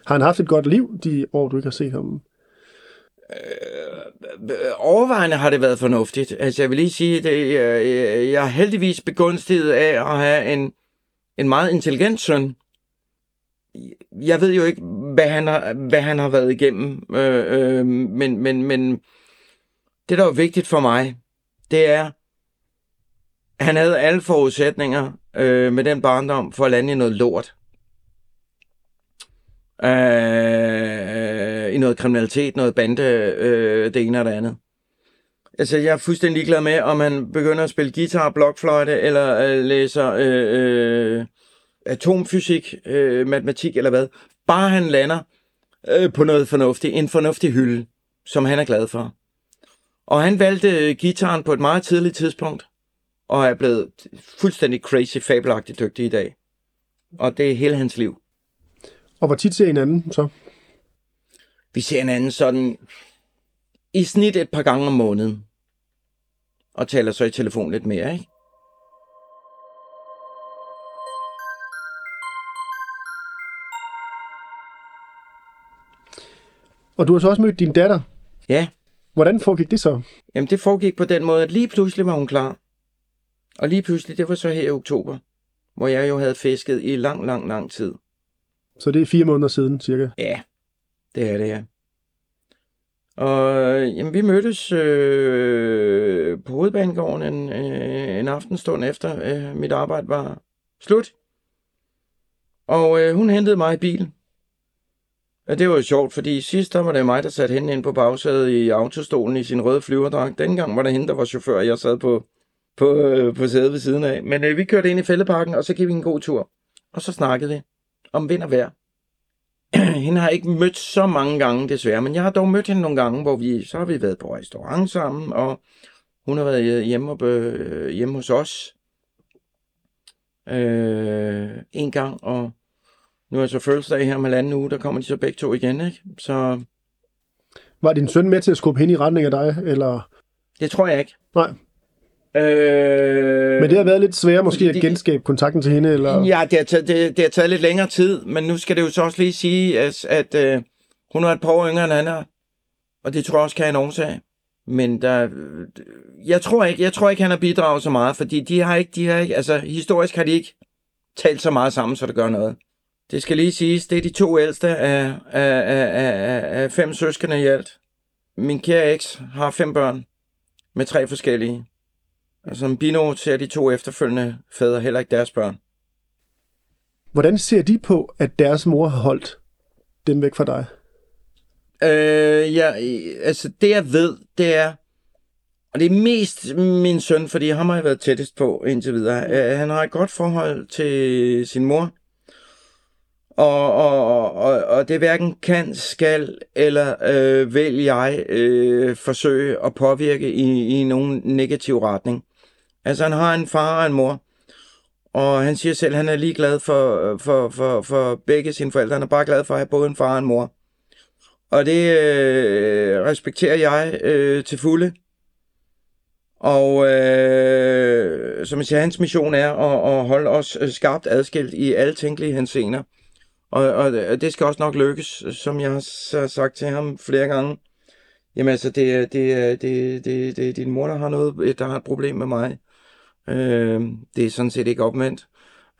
B: Har han haft et godt liv, de år, du ikke har set ham?
A: Øh, overvejende har det været fornuftigt. Altså, jeg vil lige sige, at jeg, jeg er heldigvis begunstiget af at have en, en meget intelligent søn. Jeg ved jo ikke, hvad han har, hvad han har været igennem, øh, øh, men, men, men det, der er vigtigt for mig, det er, han havde alle forudsætninger øh, med den barndom for at lande i noget lort. Øh, I noget kriminalitet, noget bande, øh, det ene og det andet. Altså, jeg er fuldstændig ligeglad med, om han begynder at spille guitar, blokfløjte, eller øh, læser øh, øh, atomfysik, øh, matematik, eller hvad. Bare han lander øh, på noget fornuftigt, en fornuftig hylde, som han er glad for. Og han valgte gitaren på et meget tidligt tidspunkt og er blevet fuldstændig crazy, fabelagtigt dygtig i dag. Og det er hele hans liv.
B: Og hvor tit ser I hinanden så?
A: Vi ser hinanden sådan i snit et par gange om måneden. Og taler så i telefon lidt mere, ikke?
B: Og du har så også mødt din datter.
A: Ja.
B: Hvordan foregik det så?
A: Jamen, det foregik på den måde, at lige pludselig var hun klar. Og lige pludselig, det var så her i oktober, hvor jeg jo havde fisket i lang, lang, lang tid.
B: Så det er fire måneder siden, cirka?
A: Ja, det er det, ja. Og jamen, vi mødtes øh, på hovedbanegården en, øh, en aftenstund efter øh, mit arbejde var slut. Og øh, hun hentede mig i bil. Ja, det var jo sjovt, fordi sidst der var det mig, der satte hende ind på bagsædet i autostolen i sin røde flyverdragt. Dengang var det hende, der var chauffør, og jeg sad på på, øh, på sædet ved siden af. Men øh, vi kørte ind i fældeparken, og så gik vi en god tur. Og så snakkede vi om vind og vejr. hende har jeg ikke mødt så mange gange desværre, men jeg har dog mødt hende nogle gange, hvor vi, så har vi været på restaurant sammen, og hun har været øh, hjemme, op, øh, hjemme hos os øh, en gang, og nu er så fødselsdag her om halvanden uge, der kommer de så begge to igen, ikke? Så...
B: Var din søn med til at skubbe hende i retning af dig, eller?
A: Det tror jeg ikke.
B: Nej.
A: Øh,
B: men det har været lidt sværere måske at genskabe kontakten til hende? Eller?
A: Ja, det har, taget, det, det har taget lidt længere tid, men nu skal det jo så også lige sige, at, at øh, hun er et par år yngre end han er, og det tror jeg også kan have en årsag. Men der, jeg tror ikke, jeg tror ikke, han har bidraget så meget, fordi de har ikke, de har ikke, altså historisk har de ikke talt så meget sammen, så det gør noget. Det skal lige siges, det er de to ældste af, af, af, af, af fem søskende i alt. Min kære eks har fem børn med tre forskellige. Og som bino ser de to efterfølgende fædre heller ikke deres børn.
B: Hvordan ser de på, at deres mor har holdt dem væk fra dig?
A: Øh, ja, altså det jeg ved, det er, og det er mest min søn, fordi ham har jeg været tættest på indtil videre. Øh, han har et godt forhold til sin mor. Og, og, og, og det hverken kan, skal eller øh, vil jeg øh, forsøge at påvirke i, i nogen negativ retning. Altså han har en far og en mor, og han siger selv, at han er lige glad for, for, for, for begge sine forældre. Han er bare glad for at have både en far og en mor. Og det øh, respekterer jeg øh, til fulde. Og øh, som jeg siger, hans mission er at, at holde os øh, skarpt adskilt i alle tænkelige henseender. Og, og det skal også nok lykkes, som jeg har sagt til ham flere gange. Jamen altså, det er det, er- det, det, det er din mor, der har, noget, der har et problem med mig. Øh, det er sådan set ikke omvendt.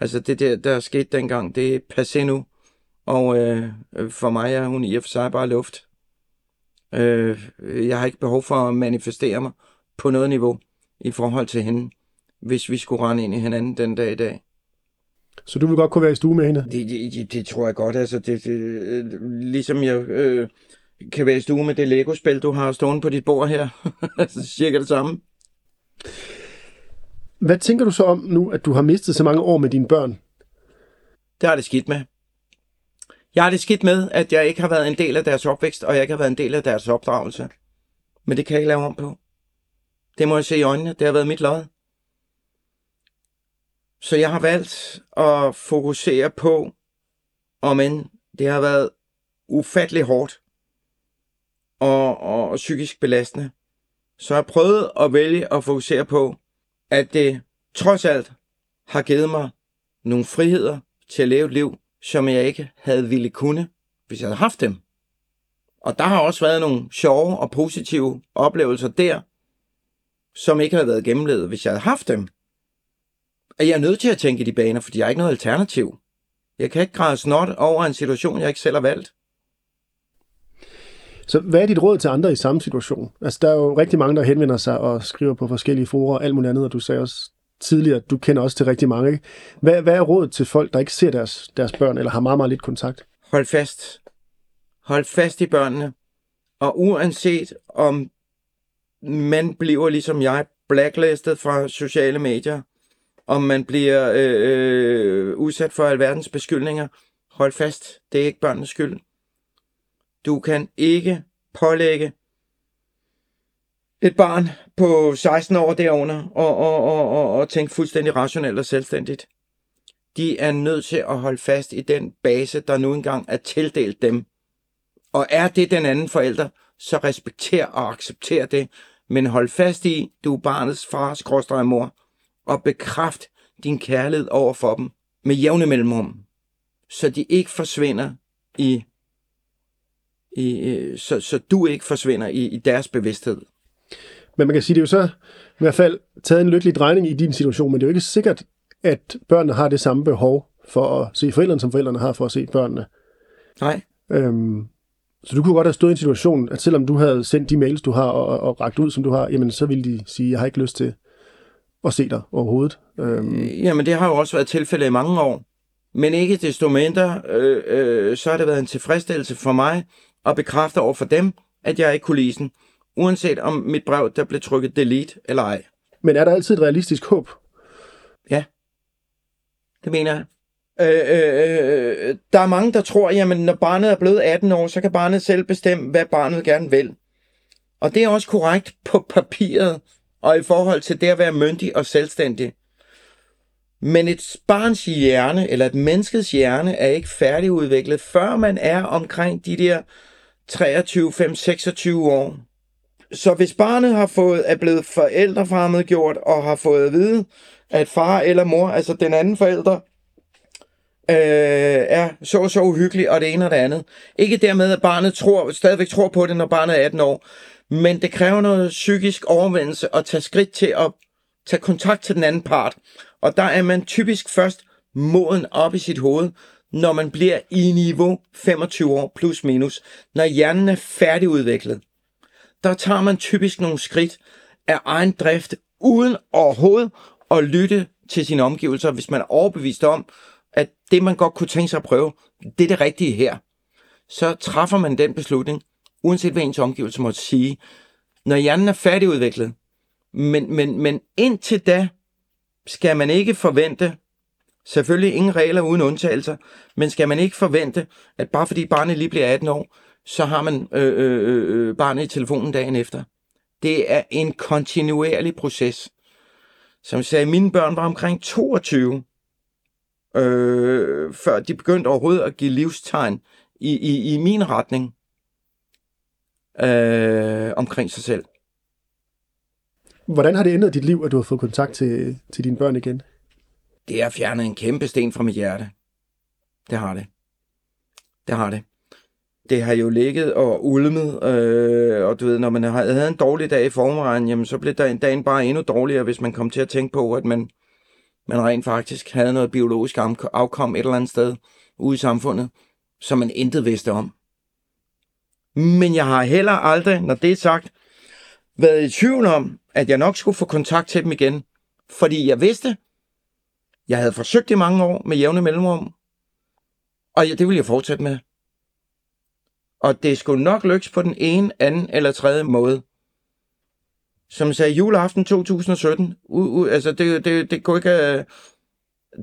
A: Altså det der, der skete dengang, det er passé nu. Og øh, for mig er hun i og for sig bare luft. Øh, jeg har ikke behov for at manifestere mig på noget niveau i forhold til hende, hvis vi skulle rende ind i hinanden den dag i dag.
B: Så du vil godt kunne være i stue med hende?
A: Det, det, det, tror jeg godt. Altså, det, det, ligesom jeg øh, kan være i stue med det Lego-spil, du har stående på dit bord her. altså, cirka det samme.
B: Hvad tænker du så om nu, at du har mistet så mange år med dine børn?
A: Det har det skidt med. Jeg har det skidt med, at jeg ikke har været en del af deres opvækst, og jeg ikke har været en del af deres opdragelse. Men det kan jeg ikke lave om på. Det må jeg se i øjnene. Det har været mit lod. Så jeg har valgt at fokusere på, om end det har været ufattelig hårdt og, og, og psykisk belastende, så har prøvet at vælge at fokusere på, at det trods alt har givet mig nogle friheder til at leve et liv, som jeg ikke havde ville kunne, hvis jeg havde haft dem. Og der har også været nogle sjove og positive oplevelser der, som ikke havde været gennemlevet, hvis jeg havde haft dem. Og jeg er nødt til at tænke i de baner, fordi jeg har ikke noget alternativ. Jeg kan ikke græde snot over en situation, jeg ikke selv har valgt.
B: Så hvad er dit råd til andre i samme situation? Altså, der er jo rigtig mange, der henvender sig og skriver på forskellige forer og alt muligt andet, og du sagde også tidligere, at du kender også til rigtig mange. Ikke? Hvad, hvad er rådet til folk, der ikke ser deres, deres børn, eller har meget, meget lidt kontakt?
A: Hold fast. Hold fast i børnene. Og uanset om man bliver ligesom jeg blacklistet fra sociale medier, om man bliver øh, øh, udsat for alverdens beskyldninger, hold fast. Det er ikke børnenes skyld. Du kan ikke pålægge et barn på 16 år derunder og, og, og, og, og tænke fuldstændig rationelt og selvstændigt. De er nødt til at holde fast i den base, der nu engang er tildelt dem. Og er det den anden forælder, så respekter og accepter det, men hold fast i, du er barnets far, skråstrej mor, og bekræft din kærlighed over for dem med jævne mellemrum, så de ikke forsvinder i, i øh, så, så du ikke forsvinder i, i deres bevidsthed.
B: Men man kan sige, det er jo så i hvert fald taget en lykkelig drejning i din situation, men det er jo ikke sikkert, at børnene har det samme behov for at se forældrene, som forældrene har for at se børnene.
A: Nej,
B: Øhm, så du kunne godt have stået i en situation, at selvom du havde sendt de mails, du har, og, og, og ragt ud, som du har, jamen så ville de sige, jeg har ikke lyst til at se dig overhovedet. Øhm,
A: Jamen, det har jo også været tilfældet i mange år. Men ikke desto mindre, øh, øh, så har det været en tilfredsstillelse for mig at bekræfte over for dem, at jeg er i kulissen. Uanset om mit brev, der blev trykket delete eller ej.
B: men er der altid et realistisk håb?
A: Det mener jeg. Øh, øh, øh, der er mange, der tror, jamen når barnet er blevet 18 år, så kan barnet selv bestemme, hvad barnet gerne vil. Og det er også korrekt på papiret, og i forhold til det at være myndig og selvstændig. Men et barns hjerne, eller et menneskets hjerne, er ikke færdigudviklet, før man er omkring de der 23, 5, 26 år. Så hvis barnet har fået, er blevet forældrefremmedgjort og har fået at vide, at far eller mor, altså den anden forælder, øh, er så så uhyggelig, og det ene og det andet. Ikke dermed, at barnet tror, stadigvæk tror på det, når barnet er 18 år, men det kræver noget psykisk overvindelse at tage skridt til at tage kontakt til den anden part. Og der er man typisk først moden op i sit hoved, når man bliver i niveau 25 år plus minus, når hjernen er færdigudviklet, der tager man typisk nogle skridt af egen drift, uden overhovedet at lytte til sine omgivelser, hvis man er overbevist om, at det, man godt kunne tænke sig at prøve, det er det rigtige her. Så træffer man den beslutning, uanset hvad ens omgivelser måtte sige, når hjernen er færdigudviklet. Men, men, men indtil da skal man ikke forvente, selvfølgelig ingen regler uden undtagelser, men skal man ikke forvente, at bare fordi barnet lige bliver 18 år, så har man øh, øh, øh, øh, barnet i telefonen dagen efter. Det er en kontinuerlig proces. Som jeg sagde, mine børn var omkring 22, øh, før de begyndte overhovedet at give livstegn i, i, i min retning øh, omkring sig selv.
B: Hvordan har det ændret dit liv, at du har fået kontakt til, til dine børn igen?
A: Det har fjernet en kæmpe sten fra mit hjerte. Det har det. Det har det. Det har jo ligget og ulmet, øh, og du ved, når man havde en dårlig dag i forvejen, jamen så blev dagen bare endnu dårligere, hvis man kom til at tænke på, at man, man rent faktisk havde noget biologisk afkom et eller andet sted ude i samfundet, som man intet vidste om. Men jeg har heller aldrig, når det er sagt, været i tvivl om, at jeg nok skulle få kontakt til dem igen. Fordi jeg vidste, jeg havde forsøgt i mange år med jævne mellemrum, og det ville jeg fortsætte med. Og det skulle nok lykkes på den ene, anden eller tredje måde. Som sagde juleaften 2017, u, u, altså det, det, det kunne ikke, øh,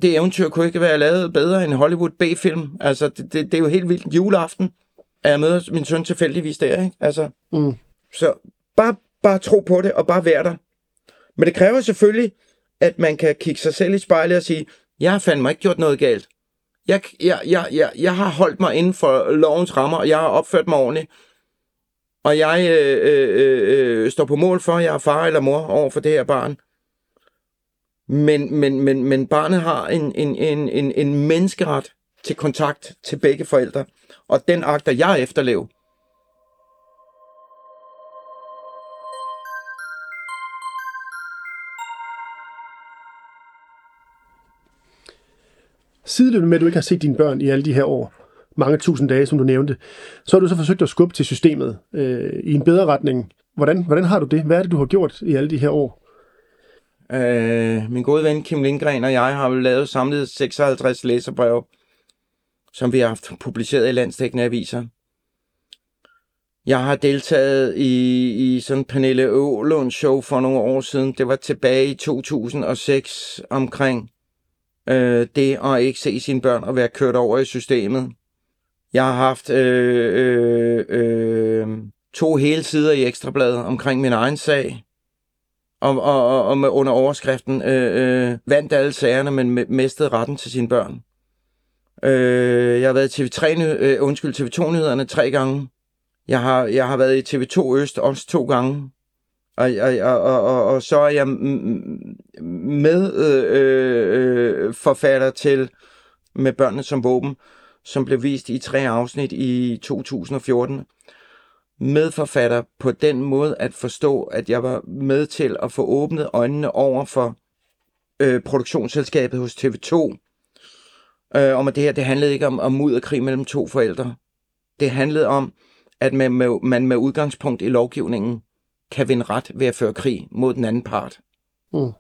A: det eventyr kunne ikke være lavet bedre end Hollywood B-film. Altså det, det, det er jo helt vildt juleaften, at jeg møder min søn tilfældigvis der, ikke? Altså, mm. Så bare, bare tro på det, og bare være der. Men det kræver selvfølgelig, at man kan kigge sig selv i spejlet og sige, jeg har fandme ikke gjort noget galt. Jeg, jeg, jeg, jeg, jeg har holdt mig inden for lovens rammer, og jeg har opført mig ordentligt. Og jeg øh, øh, øh, står på mål for, at jeg er far eller mor over for det her barn. Men, men, men, men barnet har en, en, en, en, en menneskeret til kontakt til begge forældre, og den agter jeg efterleve.
B: Sideløbende med, at du ikke har set dine børn i alle de her år, mange tusind dage, som du nævnte, så har du så forsøgt at skubbe til systemet øh, i en bedre retning. Hvordan, hvordan har du det? Hvad er det, du har gjort i alle de her år?
A: Øh, min gode ven Kim Lindgren og jeg har lavet samlet 56 læserbrev, som vi har haft publiceret i landstækkende aviser. Jeg har deltaget i, i sådan Pernille Ålunds show for nogle år siden. Det var tilbage i 2006 omkring øh, det at ikke se sine børn og være kørt over i systemet. Jeg har haft øh, øh, øh, to hele sider i Ekstrabladet omkring min egen sag. Og, og, og, og med under overskriften øh, øh, vandt alle sagerne, men mistede retten til sine børn. Øh, jeg har været i TV3, øh, undskyld, TV2-nyhederne tre gange. Jeg har, jeg har været i TV2 Øst også to gange. Og, og, og, og, og, så er jeg med øh, øh, forfatter til Med børnene som våben, som blev vist i tre afsnit i 2014. Medforfatter på den måde at forstå, at jeg var med til at få åbnet øjnene over for øh, produktionsselskabet hos TV2. Øh, om at det her, det handlede ikke om, om mudderkrig mellem to forældre. Det handlede om, at man med, man med udgangspunkt i lovgivningen kan vinde ret ved at føre krig mod den anden part. Mm.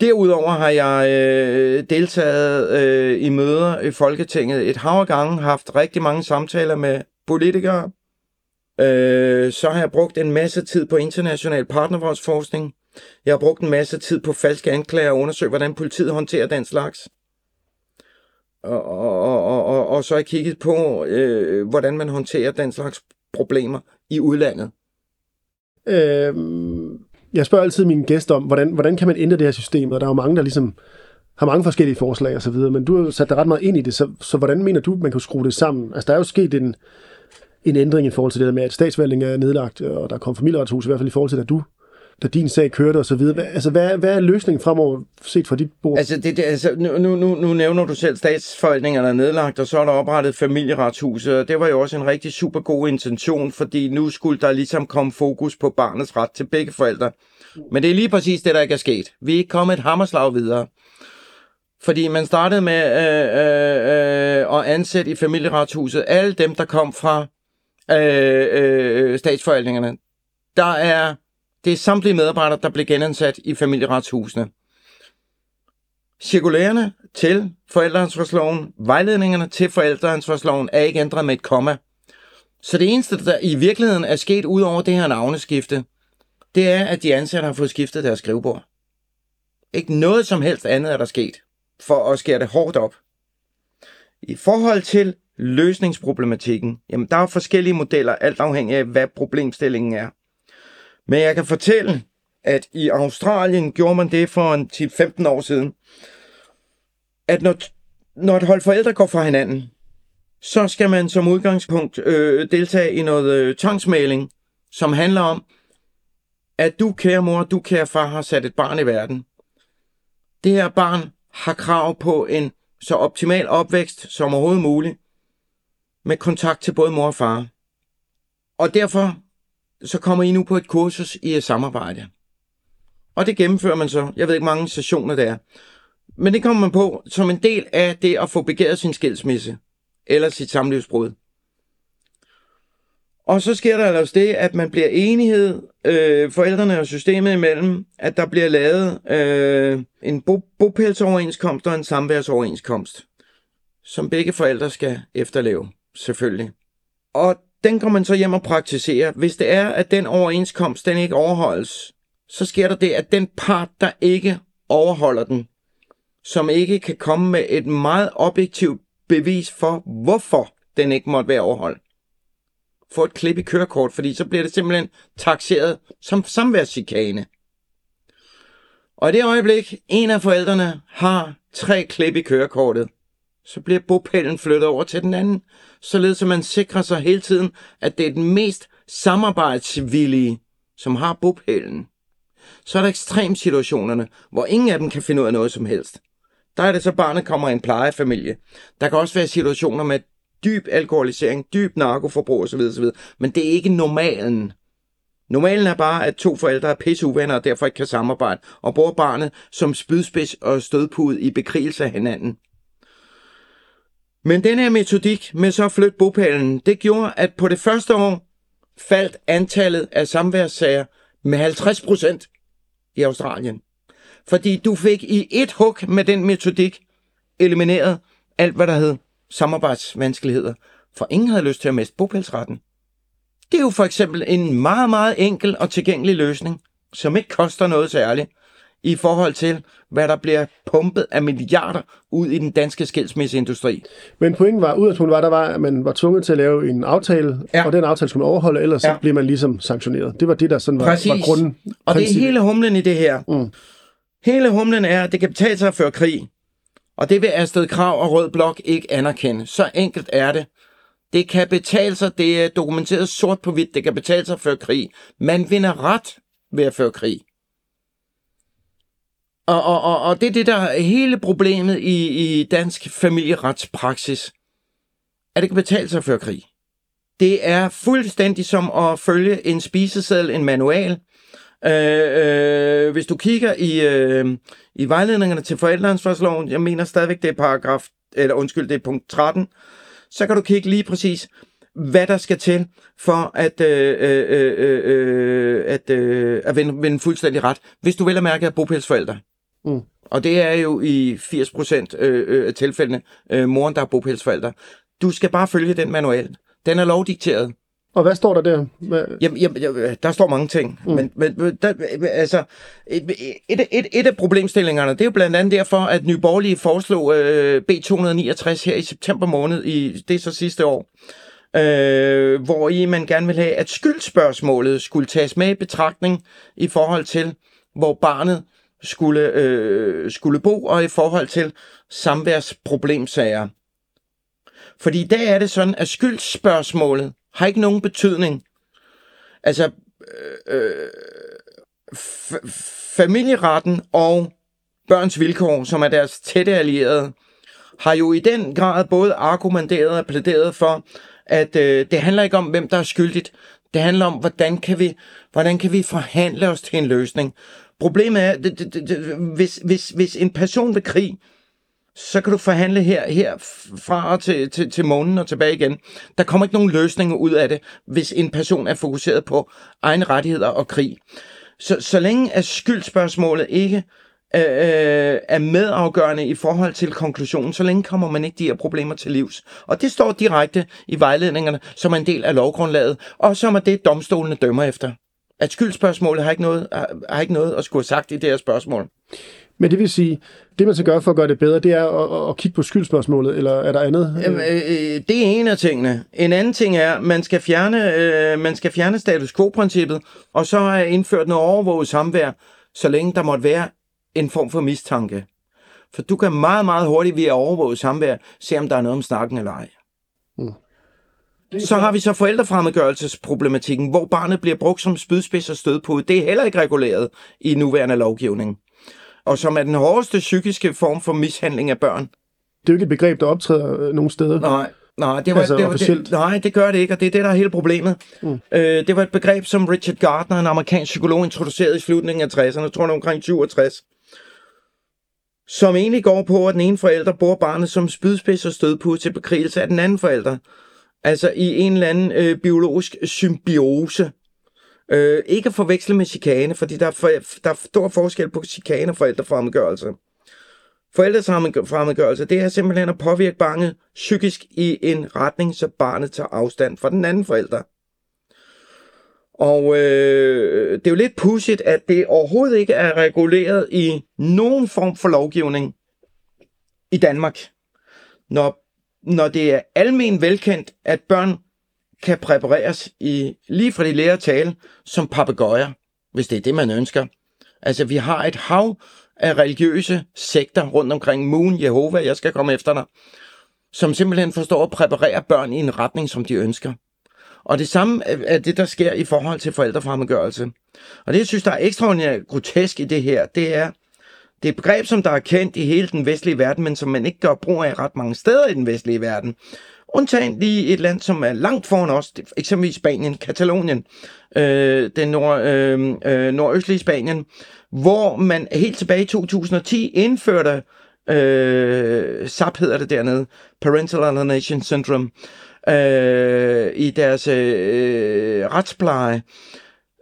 A: Derudover har jeg øh, deltaget øh, i møder i Folketinget et hav gange, haft rigtig mange samtaler med politikere. Øh, så har jeg brugt en masse tid på international partnervoldsforskning. Jeg har brugt en masse tid på falske anklager og undersøge, hvordan politiet håndterer den slags. Og, og, og, og, og så har jeg kigget på, øh, hvordan man håndterer den slags problemer i udlandet.
B: Øh, jeg spørger altid mine gæster om, hvordan, hvordan kan man ændre det her system, og der er jo mange, der ligesom har mange forskellige forslag og så videre, men du har sat dig ret meget ind i det, så, så hvordan mener du, man kan skrue det sammen? Altså, der er jo sket en, en ændring i forhold til det der med, at statsvalgningen er nedlagt, og der kom familieretshus, i hvert fald i forhold til, at du da din sag kørte og så videre. Hvad, altså, hvad, hvad er løsningen fremover set fra dit bord?
A: Altså, det, det, altså nu, nu, nu nævner du selv statsforvaltningerne er nedlagt, og så er der oprettet familieretshuset, og det var jo også en rigtig super god intention, fordi nu skulle der ligesom komme fokus på barnets ret til begge forældre. Men det er lige præcis det, der ikke er sket. Vi er ikke kommet et hammerslag videre. Fordi man startede med øh, øh, øh, at ansætte i familieretshuset alle dem, der kom fra øh, øh, statsforvaltningerne. Der er, det er samtlige medarbejdere, der blev genansat i familieretshusene. Cirkulærerne til forældreansvarsloven, vejledningerne til forældreansvarsloven er ikke ændret med et komma. Så det eneste, der i virkeligheden er sket ud over det her navneskifte, det er, at de ansatte har fået skiftet deres skrivebord. Ikke noget som helst andet er der sket, for at skære det hårdt op. I forhold til løsningsproblematikken, jamen der er forskellige modeller, alt afhængig af, hvad problemstillingen er. Men jeg kan fortælle, at i Australien gjorde man det for en 10-15 år siden, at når, når et hold forældre går fra hinanden, så skal man som udgangspunkt øh, deltage i noget øh, tvangsmaling, som handler om, at du, kære mor, du, kære far, har sat et barn i verden. Det her barn har krav på en så optimal opvækst som overhovedet muligt, med kontakt til både mor og far. Og derfor så kommer I nu på et kursus i et samarbejde. Og det gennemfører man så. Jeg ved ikke, mange sessioner der er. Men det kommer man på som en del af det at få begæret sin skilsmisse eller sit samlivsbrud. Og så sker der altså det, at man bliver enighed, øh, forældrene og systemet imellem, at der bliver lavet øh, en bo- bopælsoverenskomst og en samværsoverenskomst, som begge forældre skal efterleve, selvfølgelig. Og den kommer man så hjem og praktiserer. Hvis det er, at den overenskomst den ikke overholdes, så sker der det, at den part, der ikke overholder den, som ikke kan komme med et meget objektivt bevis for, hvorfor den ikke måtte være overholdt, få et klip i kørekort, fordi så bliver det simpelthen taxeret som samværschikane. Og i det øjeblik, en af forældrene har tre klip i kørekortet, så bliver bopælen flyttet over til den anden, således at man sikrer sig hele tiden, at det er den mest samarbejdsvillige, som har bopælen. Så er der ekstremsituationerne, hvor ingen af dem kan finde ud af noget som helst. Der er det så, at barnet kommer i en plejefamilie. Der kan også være situationer med dyb alkoholisering, dyb narkoforbrug osv. osv. Men det er ikke normalen. Normalen er bare, at to forældre er pisseuvenner og derfor ikke kan samarbejde, og bruger barnet som spydspids og stødpude i bekrigelse af hinanden. Men den her metodik med så at flytte bopælen, det gjorde, at på det første år faldt antallet af samværssager med 50 procent i Australien. Fordi du fik i et hug med den metodik elimineret alt, hvad der hed samarbejdsvanskeligheder. For ingen havde lyst til at miste bopælsretten. Det er jo for eksempel en meget, meget enkel og tilgængelig løsning, som ikke koster noget særligt i forhold til, hvad der bliver pumpet af milliarder ud i den danske skilsmisseindustri.
B: Men pointen var, udgangspunktet var, der var, at man var tvunget til at lave en aftale, ja. og den aftale skulle man overholde, ellers ja. så bliver man ligesom sanktioneret. Det var det, der sådan var,
A: Præcis.
B: var grunden.
A: Og det er hele humlen i det her.
B: Mm.
A: Hele humlen er, at det kan betale sig at føre krig. Og det vil Astrid Krav og Rød Blok ikke anerkende. Så enkelt er det. Det kan betale sig, det er dokumenteret sort på hvidt, det kan betale sig at føre krig. Man vinder ret ved at føre krig. Og, og, og, og det er det, der er hele problemet i, i dansk familieretspraksis. At det kan betale sig før krig. Det er fuldstændig som at følge en spiseseddel, en manual. Øh, øh, hvis du kigger i, øh, i vejledningerne til forældreansvarsloven, jeg mener stadigvæk, det er paragraf, eller undskyld, det er punkt 13, så kan du kigge lige præcis, hvad der skal til for at, øh, øh, øh, øh, at, øh, at vinde, vende fuldstændig ret, hvis du vel at mærke er bopælsforældre.
B: Mm.
A: Og det er jo i 80% øh, øh, af tilfældene øh, moren, der er bopælsforældre. Du skal bare følge den manual. Den er lovdikteret.
B: Og hvad står der der? Hvad?
A: Jamen, jamen, jamen, der står mange ting. Mm. Men, men der, altså, et, et, et, et af problemstillingerne, det er jo blandt andet derfor, at Nye Borgerlige foreslog øh, B269 her i september måned, i det er så sidste år, øh, hvor i man gerne vil have, at skyldspørgsmålet skulle tages med i betragtning i forhold til, hvor barnet skulle, øh, skulle bo, og i forhold til samværsproblemsager. Fordi i dag er det sådan, at skyldspørgsmålet har ikke nogen betydning. Altså, øh, øh, f- familieretten og børns vilkår, som er deres tætte allierede, har jo i den grad både argumenteret og plæderet for, at øh, det handler ikke om, hvem der er skyldigt. Det handler om, hvordan kan vi, hvordan kan vi forhandle os til en løsning. Problemet er, det, det, det, hvis, hvis, hvis en person vil krig så kan du forhandle her, her fra til, til, til månen og tilbage igen. Der kommer ikke nogen løsninger ud af det, hvis en person er fokuseret på egne rettigheder og krig. Så, så længe at skyldspørgsmålet ikke øh, øh er medafgørende i forhold til konklusionen, så længe kommer man ikke de her problemer til livs. Og det står direkte i vejledningerne, som er en del af lovgrundlaget, og som er det, domstolene dømmer efter. At skyldspørgsmålet har ikke noget, har, har ikke noget at skulle have sagt i det her spørgsmål.
B: Men det vil sige, det man skal gøre for at gøre det bedre, det er at, at kigge på skyldspørgsmålet, eller er der andet?
A: Øh, øh, det er en af tingene. En anden ting er, at man skal fjerne, øh, man skal fjerne status quo-princippet, og så er indført noget overvåget samvær, så længe der måtte være en form for mistanke. For du kan meget, meget hurtigt via overvåget samvær se, om der er noget om snakken eller ej. Så har vi så forældrefremmedgørelsesproblematikken, hvor barnet bliver brugt som spydspids og stødpude. Det er heller ikke reguleret i nuværende lovgivning og som er den hårdeste psykiske form for mishandling af børn.
B: Det er jo ikke et begreb, der optræder øh, nogen steder.
A: Nej, nej, det var, altså, det, var, det, nej, det gør det ikke, og det er det, der er hele problemet. Mm. Øh, det var et begreb, som Richard Gardner, en amerikansk psykolog, introducerede i slutningen af 60'erne, jeg tror det omkring 67, som egentlig går på, at den ene forælder bruger barnet som spydspids og stødpude til bekrigelse af den anden forælder. Altså i en eller anden øh, biologisk symbiose. Øh, ikke at forveksle med chikane, fordi der er, for, der er stor forskel på chikane og forældrefremmedgørelse. Forældrefremmedgørelse, det er simpelthen at påvirke barnet psykisk i en retning, så barnet tager afstand fra den anden forælder. Og øh, det er jo lidt pudsigt, at det overhovedet ikke er reguleret i nogen form for lovgivning i Danmark. Når, når det er almen velkendt, at børn kan præpareres i, lige fra de lærer tale som papegøjer, hvis det er det, man ønsker. Altså, vi har et hav af religiøse sekter rundt omkring Moon, Jehova, jeg skal komme efter dig, som simpelthen forstår at præparere børn i en retning, som de ønsker. Og det samme er det, der sker i forhold til forældrefremmedgørelse. Og det, jeg synes, der er ekstraordinært grotesk i det her, det er, det er et begreb, som der er kendt i hele den vestlige verden, men som man ikke gør brug af ret mange steder i den vestlige verden. Undtagen lige et land, som er langt foran os, eksempelvis Spanien, Katalonien, øh, den nord, øh, øh, nordøstlige Spanien, hvor man helt tilbage i 2010 indførte, øh, SAP hedder det dernede, Parental Alienation Syndrome, øh, i deres øh, retspleje,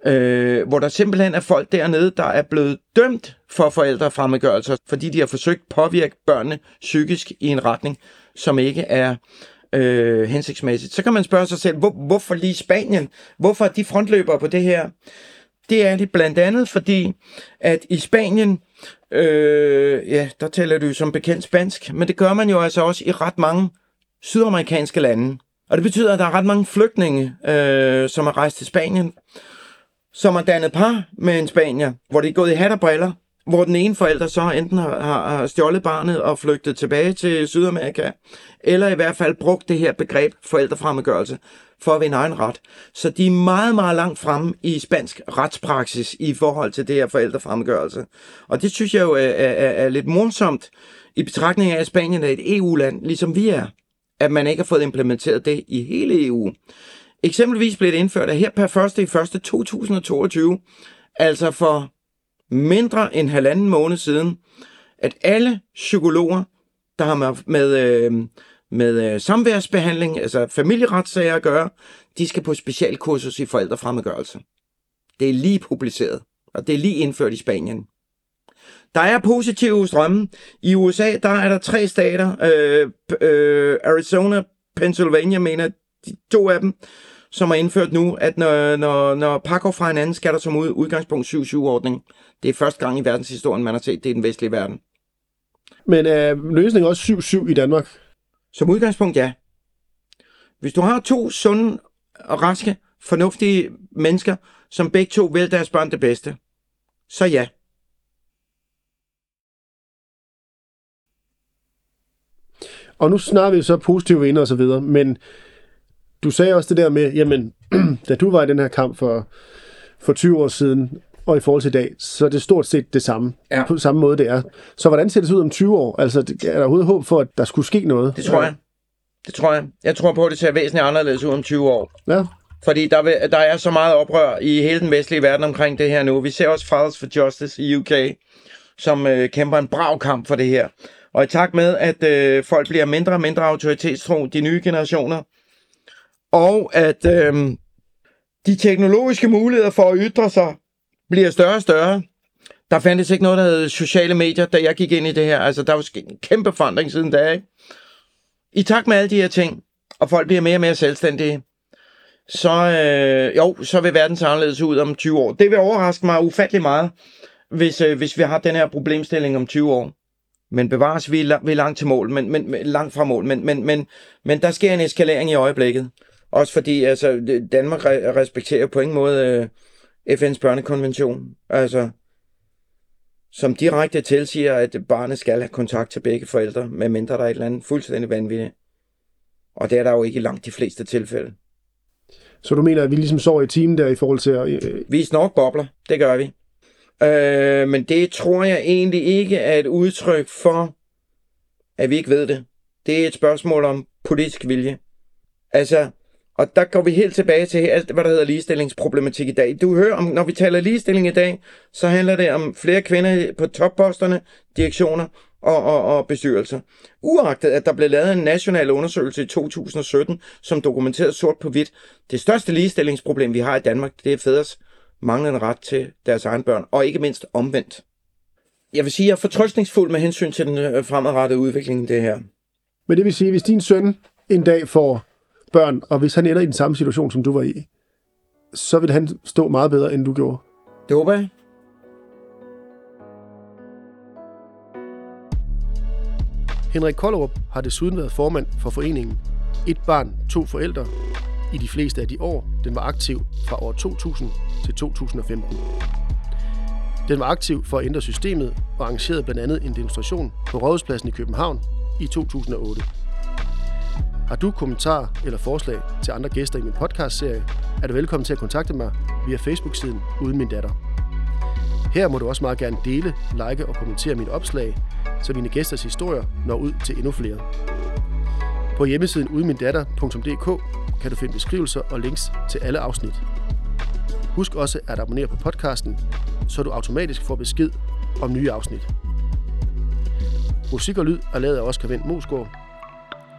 A: øh, hvor der simpelthen er folk dernede, der er blevet dømt for forældrefremmedgørelser, fordi de har forsøgt at påvirke børnene psykisk i en retning, som ikke er øh, hensigtsmæssigt. Så kan man spørge sig selv, hvor, hvorfor lige Spanien? Hvorfor er de frontløbere på det her? Det er det blandt andet, fordi at i Spanien, øh, ja, der taler du som bekendt spansk, men det gør man jo altså også i ret mange sydamerikanske lande. Og det betyder, at der er ret mange flygtninge, øh, som er rejst til Spanien, som har dannet par med en spanier, hvor de er gået i hat og briller, hvor den ene forælder så enten har, har, stjålet barnet og flygtet tilbage til Sydamerika, eller i hvert fald brugt det her begreb forældrefremmedgørelse for at vinde egen ret. Så de er meget, meget langt fremme i spansk retspraksis i forhold til det her forældrefremmedgørelse. Og det synes jeg jo er, er, er lidt morsomt i betragtning af, at Spanien er et EU-land, ligesom vi er, at man ikke har fået implementeret det i hele EU. Eksempelvis blev det indført, at her per 1. i 1. 2022, altså for mindre end halvanden måned siden, at alle psykologer, der har med, med, øh, med øh, samværsbehandling, altså familieretssager at gøre, de skal på specialkursus i forældrefremmedgørelse. Det er lige publiceret, og det er lige indført i Spanien. Der er positive strømme. I USA, der er der tre stater, øh, øh, Arizona, Pennsylvania, mener de to af dem, som har indført nu, at når, når, når pakker fra hinanden, skal der som ud, udgangspunkt 7-7-ordning. Det er første gang i verdenshistorien, man har set det i den vestlige verden.
B: Men er løsningen også 7-7 i Danmark?
A: Som udgangspunkt, ja. Hvis du har to sunde og raske, fornuftige mennesker, som begge to vil deres børn det bedste, så ja.
B: Og nu snakker vi så positive vinder og så videre, men du sagde også det der med, jamen, da du var i den her kamp for, for 20 år siden, og i forhold til i dag, så er det stort set det samme. Ja. På samme måde, det er. Så hvordan ser det ud om 20 år? Altså, er der overhovedet håb for, at der skulle ske noget?
A: Det tror jeg. Det tror jeg. Jeg tror på, at det ser væsentligt anderledes ud om 20 år.
B: Ja.
A: Fordi der, vil, der er så meget oprør i hele den vestlige verden omkring det her nu. Vi ser også Fathers for Justice i UK, som øh, kæmper en brav kamp for det her. Og i takt med, at øh, folk bliver mindre og mindre autoritetstro, de nye generationer, og at øh, de teknologiske muligheder for at ytre sig bliver større og større. Der fandtes ikke noget, der hed sociale medier, da jeg gik ind i det her. Altså, der var sket en kæmpe forandring siden da, ikke? I takt med alle de her ting, og folk bliver mere og mere selvstændige, så, øh, jo, så vil verden se anderledes ud om 20 år. Det vil overraske mig ufattelig meget, hvis, øh, hvis vi har den her problemstilling om 20 år. Men bevares, vi er, vi er langt til mål, men, men, langt fra mål, men, men, men, men der sker en eskalering i øjeblikket. Også fordi altså, Danmark respekterer på ingen måde øh, FN's børnekonvention, altså, som direkte tilsiger, at barnet skal have kontakt til begge forældre, medmindre der er et eller andet fuldstændig vanvittigt. Og det er der jo ikke i langt de fleste tilfælde.
B: Så du mener, at vi ligesom sover i timen der i forhold til at...
A: Øh... Vi nok bobler, det gør vi. Øh, men det tror jeg egentlig ikke er et udtryk for, at vi ikke ved det. Det er et spørgsmål om politisk vilje. Altså, og der går vi helt tilbage til alt, hvad der hedder ligestillingsproblematik i dag. Du hører, om, når vi taler ligestilling i dag, så handler det om flere kvinder på topposterne, direktioner og, og, og bestyrelser. Uagtet at der blev lavet en national undersøgelse i 2017, som dokumenterede sort på hvidt. Det største ligestillingsproblem, vi har i Danmark, det er fædres manglende ret til deres egen børn, og ikke mindst omvendt. Jeg vil sige, at jeg er fortrøstningsfuld med hensyn til den øh, fremadrettede udvikling det her.
B: Men det vil sige, at hvis din søn en dag får børn, og hvis han ender i den samme situation, som du var i, så vil han stå meget bedre, end du gjorde.
A: Det håber jeg.
B: Henrik Kollerup har desuden været formand for foreningen Et barn, to forældre i de fleste af de år, den var aktiv fra år 2000 til 2015. Den var aktiv for at ændre systemet og arrangerede blandt andet en demonstration på Rådhuspladsen i København i 2008. Har du kommentarer eller forslag til andre gæster i min podcastserie, er du velkommen til at kontakte mig via Facebook-siden Uden Min Datter. Her må du også meget gerne dele, like og kommentere mine opslag, så mine gæsters historier når ud til endnu flere. På hjemmesiden udmindatter.dk kan du finde beskrivelser og links til alle afsnit. Husk også at abonnere på podcasten, så du automatisk får besked om nye afsnit. Musik og lyd er lavet af Oscar Vendt Mosgaard.